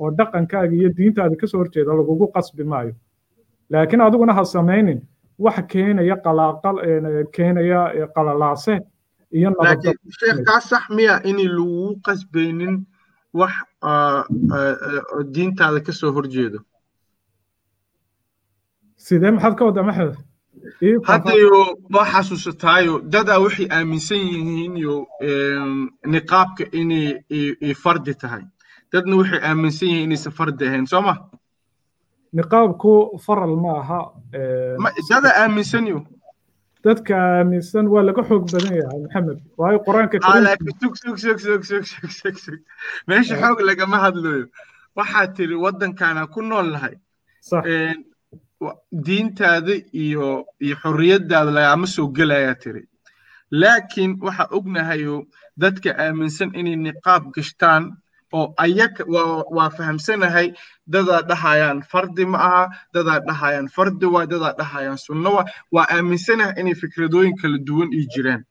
oo dhaqankaaga iyo diintaada ka soo horjeeda lagugu qasbi maayo. Laakiin adiguna ha samaynin. Wax keenaya keenaya qalalaase iyo laakiin sheekh kaa sax miya inay lagugu qasbaynin wax diintaada ka soo horjeedo sidee maxaad ka waddaa maxamed haddayo waa xasuusataayo dadaa waxay aaminsan yihiin yo niqaabka inay fardi tahay. Dadna waxay aaminsan yihiin inaysan fardi ahayn soo ma? Niqaabku faral ma aha dada aaminsan yo dadka aaminsan waa laga xoog badan yahay maxamed. Waayo qur'aanka sug sug sug sug sug sug sug sug. Meesha xoog lagama hadlayo waxaad tiri waddankaana ku nool nahay. Diintaada iyo iyo xorriyaddaada lagama soo gelayaa tiri. Laakiin waxa ognahayo dadka aaminsan inay niqaab gashtaan oo waa fahamsanahay dadaa dhahayaan fardi ma aha dadaa dhahayaan fardi waa dadaa dhahayaan sunno waa aaminsanahay inay fikradooyin kala duwan ii jiraan.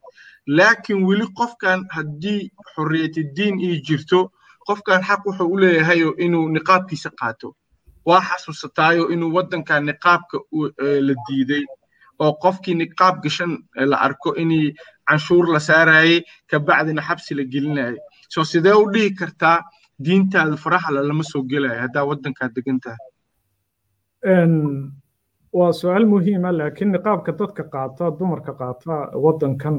Laakiin weli qofkan haddii xorriyatidiin ii jirto qofkan xaq wuxuu u leeyahayo inuu niqaabkiisa qaato. Waa xasuusataayo inuu waddankan niqaabka la diiday oo qofkii niqaab gashan la arko inay canshuur la saarayay kabacdina xabsi la gelinayay soo sidee u dhihi kartaa diintaada faraxla lama soo gelayo haddaa waddankaad degan tahay waa su'aal muhiima laakiin niqaabka dadka qaata dumarka qaata waddankan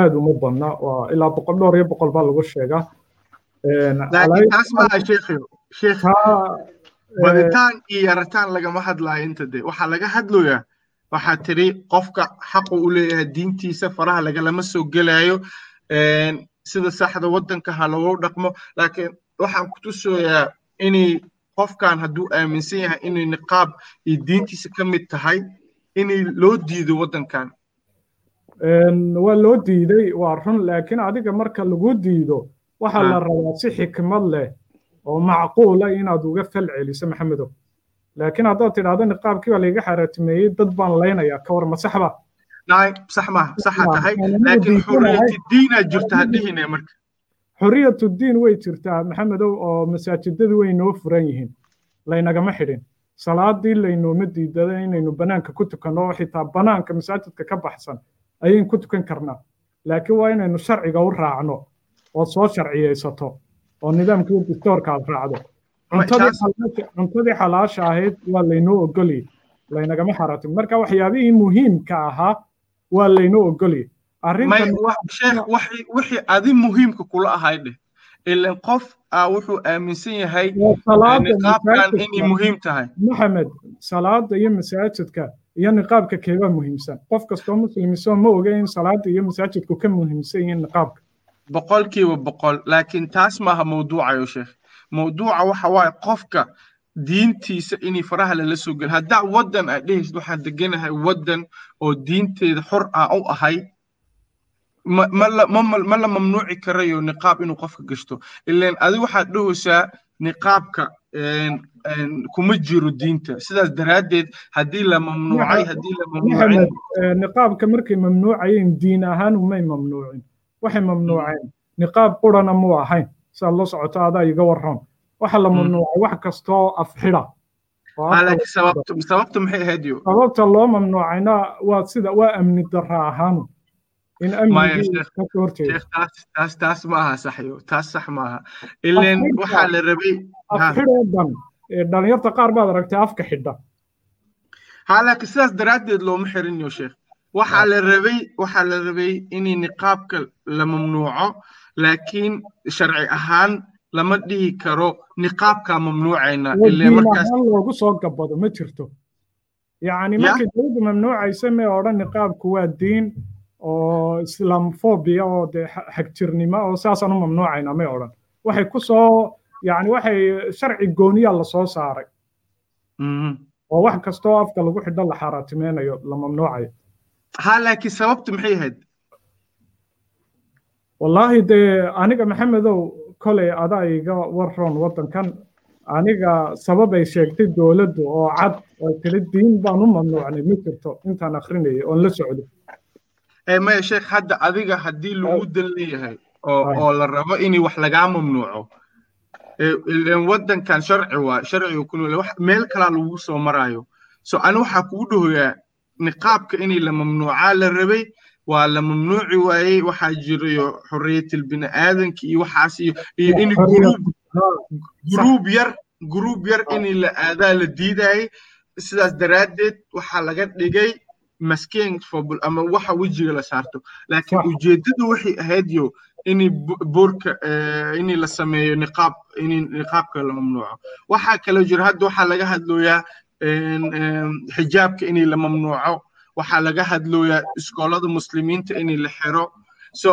aad uma badna. Waa ilaa boqol dhowr iyo boqol baa lagu sheegaa. Laakiin taas maaha sheekhiyo sheekh baditaan iyo yarataan lagama hadlayo inta de waxaa laga hadlayaa waxaa tiri qofka xaqu u leeyahay diintiisa faraha lagalama soo gelayo sida saxda waddanka ha lagu dhaqmo laakiin waxaan ku tusayaa inay qofkan hadduu aaminsan yahay inay niqaab iyo diintiisa ka mid tahay inay loo diido waddankan waa loo diiday waa run laakiin adiga marka lagu diido waxaa la rabaa si xikmad leh oo macquula inaad uga fal celiso maxamedow. Laakiin haddaad tidhahdo niqaabkii baa layga xaaraatimeeyey dad baan laynayaa ka war ma saxba naay sax maaha tahay. laakiin xorriyatidiinaa jirta hadhihine marka. Xorriyatudiin way jirtaa maxamedow oo masaajidadu way noo furan yihiin. Laynagama xidhin. Salaadii laynooma diidada inaynu banaanka ku tukanno oo xitaa banaanka masaajidka ka baxsan ayaynu ku tukan karnaa. Laakiin waa inaynu sharciga u raacno oo soo sharciyaysato oo nidaamkii distoorka aad raacdo. Cuntadii xalaasha ahayd waa laynoo ogoliyey laynagama xaraatin marka waxyaabihii muhiimka ahaa waa laynoo ogoliyey wixii adi muhiimka kula ahay dheh ilan qof wuxuu aaminsan yahay niqaabkan inay muhiim tahay. Maxamed salaada iyo masaajidka iyo niqaabka keebaa muhiimsan. Qof kastoo muslimisoo ma oga in salaada iyo masaajidku ka muhiimsan yihiin niqaabka. Boqolkiiba boqol laakiin taas maaha mawduucayo sheekh mawduuca waxa waaye qofka diintiisa inay faraha lala soo gel haddaa waddan aad dhehaysid waxaan deganahay waddan oo diinteeda xor ah u ahay. Ma la ma ma- ma la mamnuuci karayo niqaab inuu qofka gashto. Ileen adi waxaad dhahaysaa niqaabka kuma jiro diinta. Sidaas daraaddeed haddii la mamnuucay haddii la mamnuucin maxamed eh, niqaabka markay mamnuucayeen diin ahaan umay mamnuucin. Waxay mamnuuceen. Niqaab qurana mu ahayn. Sidaad la socoto adaa iga waran waxa la Mm. mamnuucay wax kastoo afxidha sababta loo mamnuucayna waa sida waa amni darra ahaanu in Maya, amnigii Sheekh. ka soo horjeeda sheekh taas taas taas ma aha sax yo taas sax ma aha. Ileen waxaa la rabay afxidhoo dhan dhalinyarta qaar baad aragtay afka xidha. Ha laakiin sidaas daraaddeed looma xirin yo sheekh waxaa la rabay waxaa la rabay inay niqaabka la mamnuuco laakiin sharci ahaan lama dhihi karo niqaabkaa mamnuucayna loogu soo gabado ma jirto. Yacni Ya. markay dowladdu mamnuucaysa may odhan niqaabku waa diin oo islaamfobia oo dee xa- xagjirnimo oo saasaan u mamnuucayna may odhan waxay ku soo yacni waxay sharci gooniya la soo saaray. Mhm. oo wax kastoo afka lagu xidho la xaaraatimaynayo la mamnuucayo. Ha laakiin sababtu maxay ahayd? Wallaahi dee aniga maxamedow kolay adaa iga waroon waddankan aniga sabab ay sheegtay dowladdu oo cad oo tiri diin baan u mamnuucnay ma jirto. Intaan akrinayay oon la socdo. Ee maya sheekh hadda adiga haddii lagu dan leeyahay oo la rabo in wax lagaa mamnuuco ileen waddankan sharci waa sharciga ku nool meel kalaa lagu soo maraayo. So ani waxaa kugu dhahoyaa niqaabka inay la mamnuucaa la rabay waa la mamnuuci waayey waxaa jirayo xorriyatil bini aadanka iyo waxaas iyo iyo in guruub yar guruub yar in la aadaa la diidayay sidaas daraaddeed waxaa laga dhigay maskeen fobul ama waxa wejiga la saarto. Laakiin Sax. ujeedadu waxay ahayd yo in boorka in la sameeyo niqaab in niqaabka la mamnuuco. Waxaa kaloo jira hadda waxaa laga hadlooyaa xijaabka in la mamnuuco waxaa laga hadlooyaa iskoolada muslimiinta in la xiro. So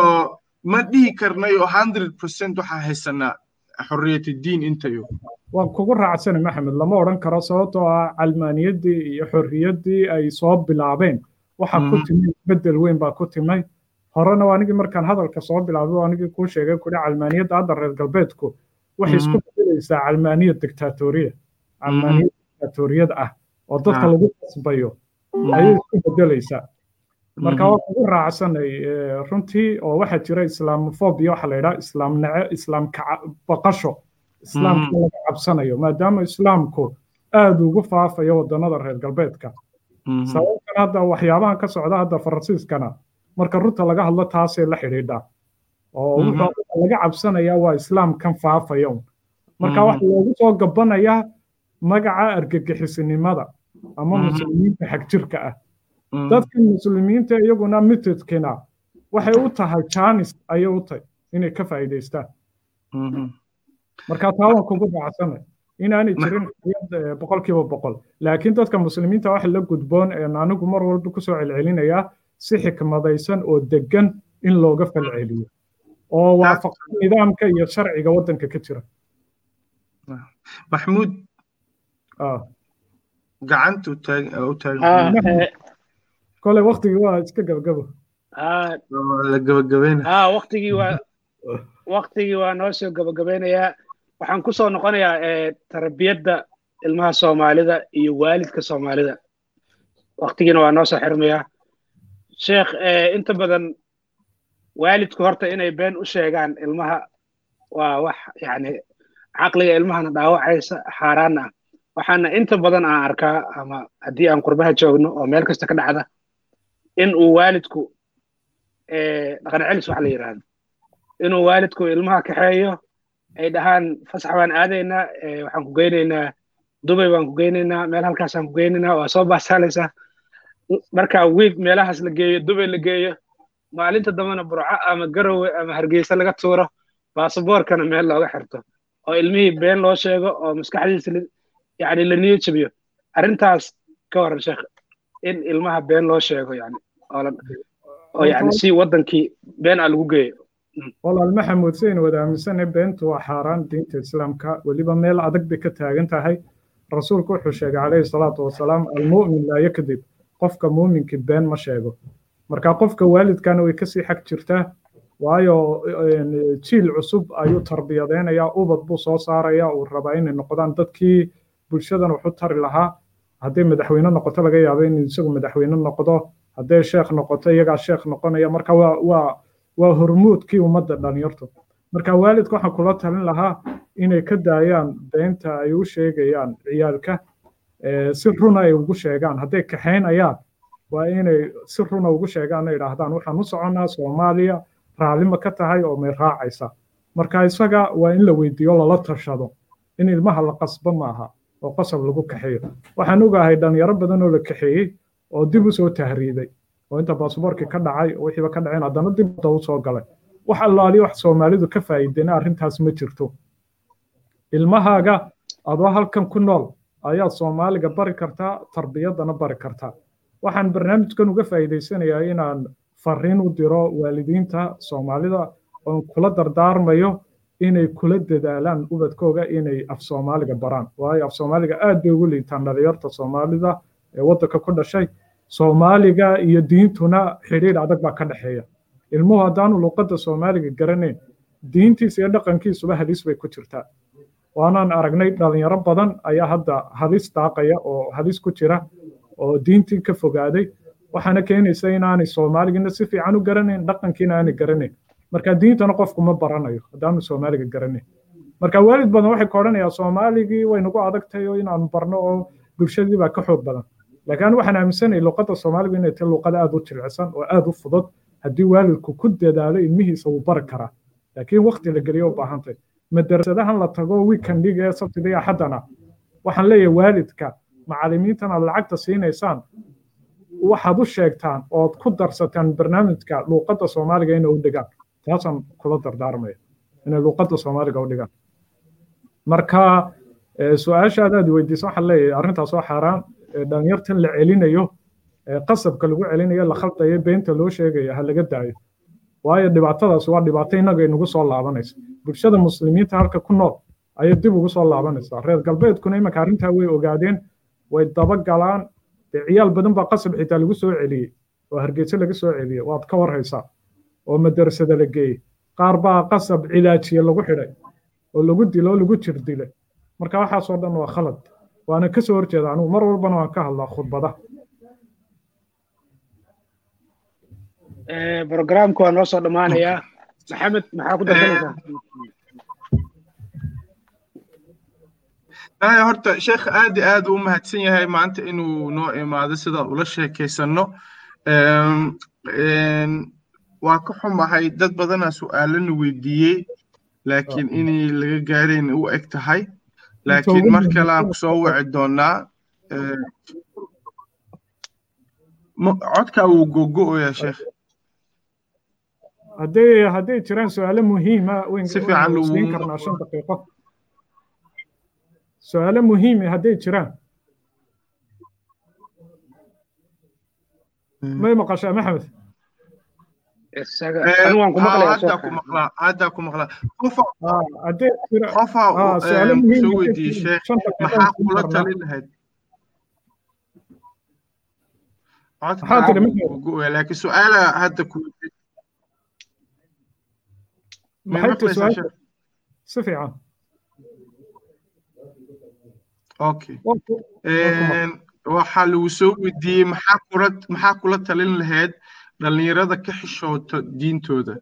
ma dhihi karnayo 100% waxaa haysanaa xorriyati diin intayo. Waan kugu raacsanay maxamed lama odhan karo sababtoo ah calmaaniyaddii iyo xorriyaddii ay soo bilaabeen. Waxaa ku Mhm. timay bedel weyn baa ku timay horena waa anigii markaan hadalka soo bilaabay waa anigii kuu sheegay kuri calmaaniyadda hadda reer galbeedku. Waxay isku Mhm. bedelaysaa calmaaniyad dictatoriya. Calmaaniyad dictatoriyad ah oo dadka lagu qasbayo ayay isku bedelaysaa marka waa kugu raacsanay eh, runtii oo waxaa jira islaamofobia waxaa la yidhaha islaam nece islaam kaca- baqasho islaamka laga cabsanayo maadaama islaamku aada ugu faafayo wadannada reer galbeedka. Sababtan hadda waxyaabahan ka socda hadda faransiiskana marka runta laga hadlo taasay la xidhiidhaa oo wuxuu laga cabsanayaa waa islaamkan faafaya un marka Mhm. waxa loogu soo gabanayaa magaca argagixisinimada ama muslimiinta xagjirka ah dadkan muslimiinta iyaguna mitidkina waxay u tahay jaanis ayay u tahay inay ka faa'iidaystaan marka taa waan kugu raacsanay inaanay jirin boqolkiiba boqol laakiin dadka muslimiinta waxa la gudboon een anigu mar walba ku soo celcelinayaa si xikmadaysan oo degan in looga falceliyo oo waafaqsan nidaamka iyo sharciga waddanka ka jira maxmuud Taagan Ah, eh, kole waktigii waa iska gabagabo ah, waa ah, waqtigii waa noo soo gabagabeynayaa waxaan ku soo noqonayaa eh, tarbiyadda ilmaha soomaalida iyo waalidka soomaalida. Waqtigiina waa noo soo xirmayaa sheekh eh, inta badan waalidku horta inay been u sheegaan ilmaha waa wax yani caqliga ilmahana dhaawacaysa xaaraana. ah waxaana inta badan aan arkaa ama haddii aan qurbaha joogno oo meel kasta ka dhacda in uu waalidku eh, dhaqan celis wax la yidhaahdo inuu waalidku ilmaha kaxeeyo ay dhahaan fasax baan aadaynaa eh, waxaan ku geynaynaa dubay baan ku geynaynaa meel halkaasaan ku geynaynaa waa soo baasaalaysaa. Marka wiig meelahaas la geeyo dubay la geeyo maalinta dambena burco ama garowe ama hargeysa laga tuuro baasaboorkana meel looga xirto oo ilmihii been loo sheego oo maskaxdiisa yacni la niyo jabiyo arrintaas ka waran sheekh in ilmaha been loo sheego yani oo yani si wadankii been aa lagu geeyo. Walaal maxamuud saynu wada aaminsanahay beentu waa xaaraan diinta islaamka. Weliba meel adag bay ka taagan tahay. Rasuulku wuxuu sheegay calayhi salaatu wasalaam almu'min laa yakdib. Qofka muuminkii been ma sheego. Marka qofka waalidkana way ka sii xag jirtaa waayo jiil cusub ayuu tarbiyadeynayaa ubad buu soo saaraya uu rabaa inay noqdaan dadkii bulshadan waxu tari lahaa hadday madaxweyne noqoto laga yaabo in isagu madaxweyne noqdo hadday sheekh noqoto iyagaa sheekh noqonaya marka waa waa hormuudkii ummadda dhalinyartu. Marka waalidka waxaan kula talin lahaa inay ka daayaan beenta ay u sheegayaan ciyaalka si runa ay ugu sheegaan. Hadday kaxaynayaan waa inay si runa ugu sheegaan ay idhaahdaan waxaan u soconnaa soomaaliya raallima ka tahay oo may raacaysa. Marka isaga waa in la weydiiyo lala tashado in ilmaha la qasbo maaha oo qasab lagu kaxeeyo. Waxaan ogahay dhalinyaro badan oo la kaxeeyey oo dib u soo tahriiday oo inta baasboorkii ka dhacay oo wixiiba ka dhaceen haddana dib u soo galay. Wax allaali wax soomaalidu ka faa'iideyna arrintaas ma jirto. Ilmahaaga adoo halkan ku nool ayaad soomaaliga bari kartaa tarbiyaddana bari kartaa. Waxaan barnaamijkan uga faa'iidaysanayaa inaan fariin u diro waalidiinta soomaalida oon kula dardaarmayo inay kula dadaalaan ubadkooga inay af soomaaliga baraan. Waayo af soomaaliga aad bay ugu liitaan dhalinyarta soomaalida ee waddanka ku dhashay. Soomaaliga iyo diintuna xidhiidh adag baa ka dhexeeya. Ilmuhu haddaanu luqadda soomaaliga garanayn diintiisa iyo dhaqankiisuba halis bay ku jirtaa. Waanaan aragnay dhalinyaro badan ayaa hadda halis daaqaya oo halis ku jira oo diintii ka fogaaday. Waxaana keenaysa inaanay soomaaligina si fiican u garanayn dhaqankiina aanay garanayn marka diintana qofku ma baranayo haddaanu soomaaliga garanayn marka waalid badan waxay ka odhanayaa soomaaligii way nagu adagtahay oo barno oo bulshadii ka xoog badan. Laakiin waxaan aaminsanahay luqadda soomaaliga inay tahay luqad aad u jilicsan oo aad u fudud haddii waalidku ku dadaalo ilmihiisa wuu bari karaa laakiin wakti la geliyo u baahantay madarasadahan la tago weekendiga ee sabtida iyo axaddana waxaan leeyahay waalidka macallimiintan lacagta siinaysaan waxaad u sheegtaan ood ku darsataan barnaamijka luuqadda soomaaliga inay u dhigaan taasaan kula dardaarmaya inay luuqadda soomaaliga u dhigaan. Marka su'aasha adaad weydiisa waxaan leeyahay arrintaas oo xaaraan dhalinyartan la celinayo qasabka lagu celinayo la khaldayo beenta loo sheegayo ha laga daayo. Waayo dhibaatadaas waa dhibaato innaga inagu soo laabanaysa. Bulshada muslimiinta halka ku nool ayay dib ugu soo laabanaysaa reer galbeedkuna imanka arrintaa way ogaadeen way daba galaan dee ciyaal badan baa qasab xitaa lagu soo celiyey oo hargeysa laga soo celiyey waad ka warhaysaa oo madarasada la geeyey qaar baa qasab cilaajiye lagu xidhay oo lagu dilo oo lagu jir dilay marka waxaasoo dhan waa khalad. Waana ka soo horjeeda anugu mar walbana waan ka hadlaa khudbada. Programka waa noo soo dhammaanayaa maxamed maxaa ku darsanaysaa aya horta sheekh aad i aad u mahadsan yahay. Maanta inuu noo imaado sidaan ula sheekaysanno waa ka xumahay dad badanaa su'aalana weydiiyey laakiin inay laga gaarayn u eg tahay. Laakiin mar kale aan ku soo wici doonaa codkaa wuu gogo'oyaa sheekh hadday hadday jiraan su'aalo muhiima si fiican siin karnaa shan daqiiqo. Su'aalo muhiime hadday jiraan. May maqashaa maxamed haddaa ku maqlaa hadday jira qofa su'aalo soo sheekh maxaa kula talin lahayd laakiin su'aala hadda si fiican okay. Waxaa lagu soo weydiiyey maxaa kula talin lahayd dhallinyarada ka xishoota diintooda.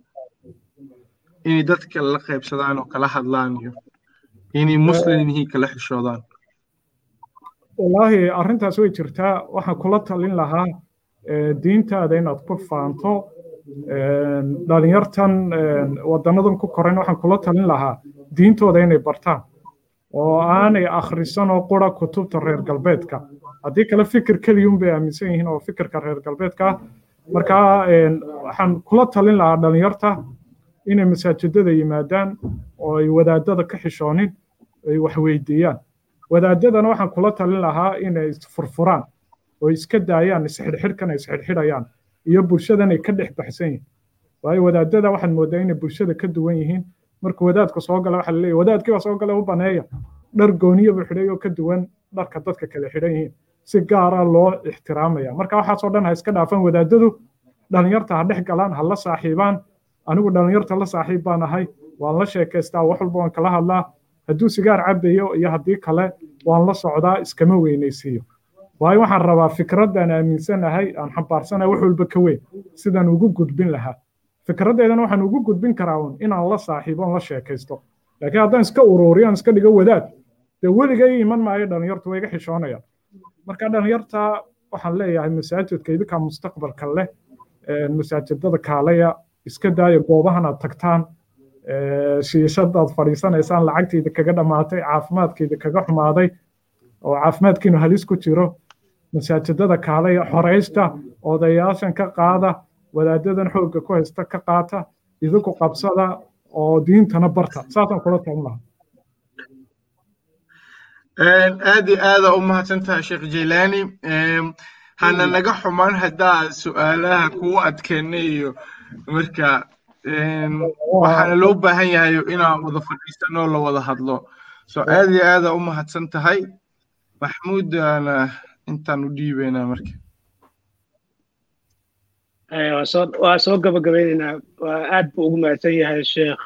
Inay dadka la qaybsadaan oo kala hadlaan iyo inay muslim yihiin kala xishoodaan. Wallaahi arrintaas way jirtaa. Waxaan kula talin lahaa eh, diintaada inaad ku faanto. Eh, dhalinyartan eh, wadanadan ku koran waxaan kula talin lahaa diintooda inay bartaan oo aanay akhrisan oo qura kutubta reer galbeedka. Haddii kale fikir keliyun bay aaminsan yihiin oo fikirka reer galbeedka ah marka eh, waxaan kula talin lahaa dhalinyarta inay masaajidada yimaadaan oo ay wadaadada ka xishoonin ay wax weydiiyaan. Wadaadadana waxaan kula talin lahaa inay isfurfuraan oo iska daayaan isxidhxidhkan ay isxidhxidhayaan iyo bulshadan ay ka dhex baxsan yihiin. Waayo wadaadada waxaad moodaa inay bulshada ka duwan yihiin. Marka wadaadka soo gala waxaa laleeyahy wadaadkii baa soo gala u baneeya. Dhar gooniya buu xidhay oo ka duwan dharka dadka kale xidhan yihiin si gaara loo ixtiraamaya. Marka waxaasoo dhan ha iska dhaafan wadaadadu dhalinyarta ha dhex galaan ha la saaxiibaan. Anigu dhalinyarta la saaxiib baan ahay waan la sheekaystaa wax walba waan kala hadlaa. Hadduu sigaar cabayo iyo haddii kale waan la socdaa iskama weynaysiiyo. Waayo waxaan rabaa fikraddan aaminsanahay aan xambaarsanahay wax walba ka weyn sidaan ugu gudbin lahaa. Fikraddeedana waxaan ugu gudbin karaa un inaan la saaxiibo on la sheekaysto. Laakiin haddaan iska ururiyo aan iska dhigo wadaad dee weligay iman maayo dhalinyartu way iga xishoonayaan marka dhalinyarta waxaan leeyahay masaajidka idinkaa mustaqbalka leh masaajidada kaaleya iska daaya goobahan aad tagtaan shiishadaad fadhiisanaysaan lacagtayda kaga dhammaatay caafimaadkayda kaga xumaaday oo caafimaadkiinu halis ku jiro. Masaajidada kaaleya xoraysta odayaashan ka qaada wadaadadan xoogga ku haysta ka qaata idinku qabsada oo diintana barta. Saasaan kula tagan lahaa aad iyo aada u mahadsantahay sheekh jailani hana naga xumaan haddaa su'aalaha kugu adkeena iyo marka waxaana loo baahan yahay inaan wada fadhiisano la wada hadlo. So aad iyo aada u mahadsan tahay. Maxmuudana intaan u dhiibaynaa marka. Waa soo gabagabaynaynaa waa aad buu ugu mahadsan yahay sheekh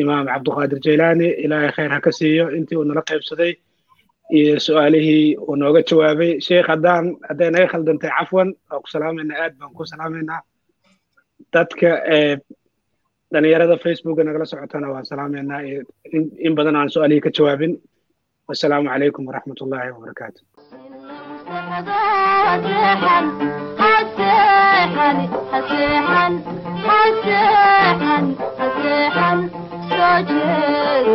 imaam cabduqaadir jailani ilaahay khayr ha ka siiyo. Intii uu nala qaybsaday iyo su-aalihii uu nooga jawaabay sheekh haddaan hadday naga khaldantay cafwan waa ku salaamaynaa aad baan ku salaamaynaa dadka dhalinyarada facebooka nagala socotana waan salaamaynaa in badan aan su-aalihii ka jawaabin wasalaamu calaykum waraxmat ullaahi wabarakaatu حسيحن حسيحن حسيحن حسيحن حسيحن سجل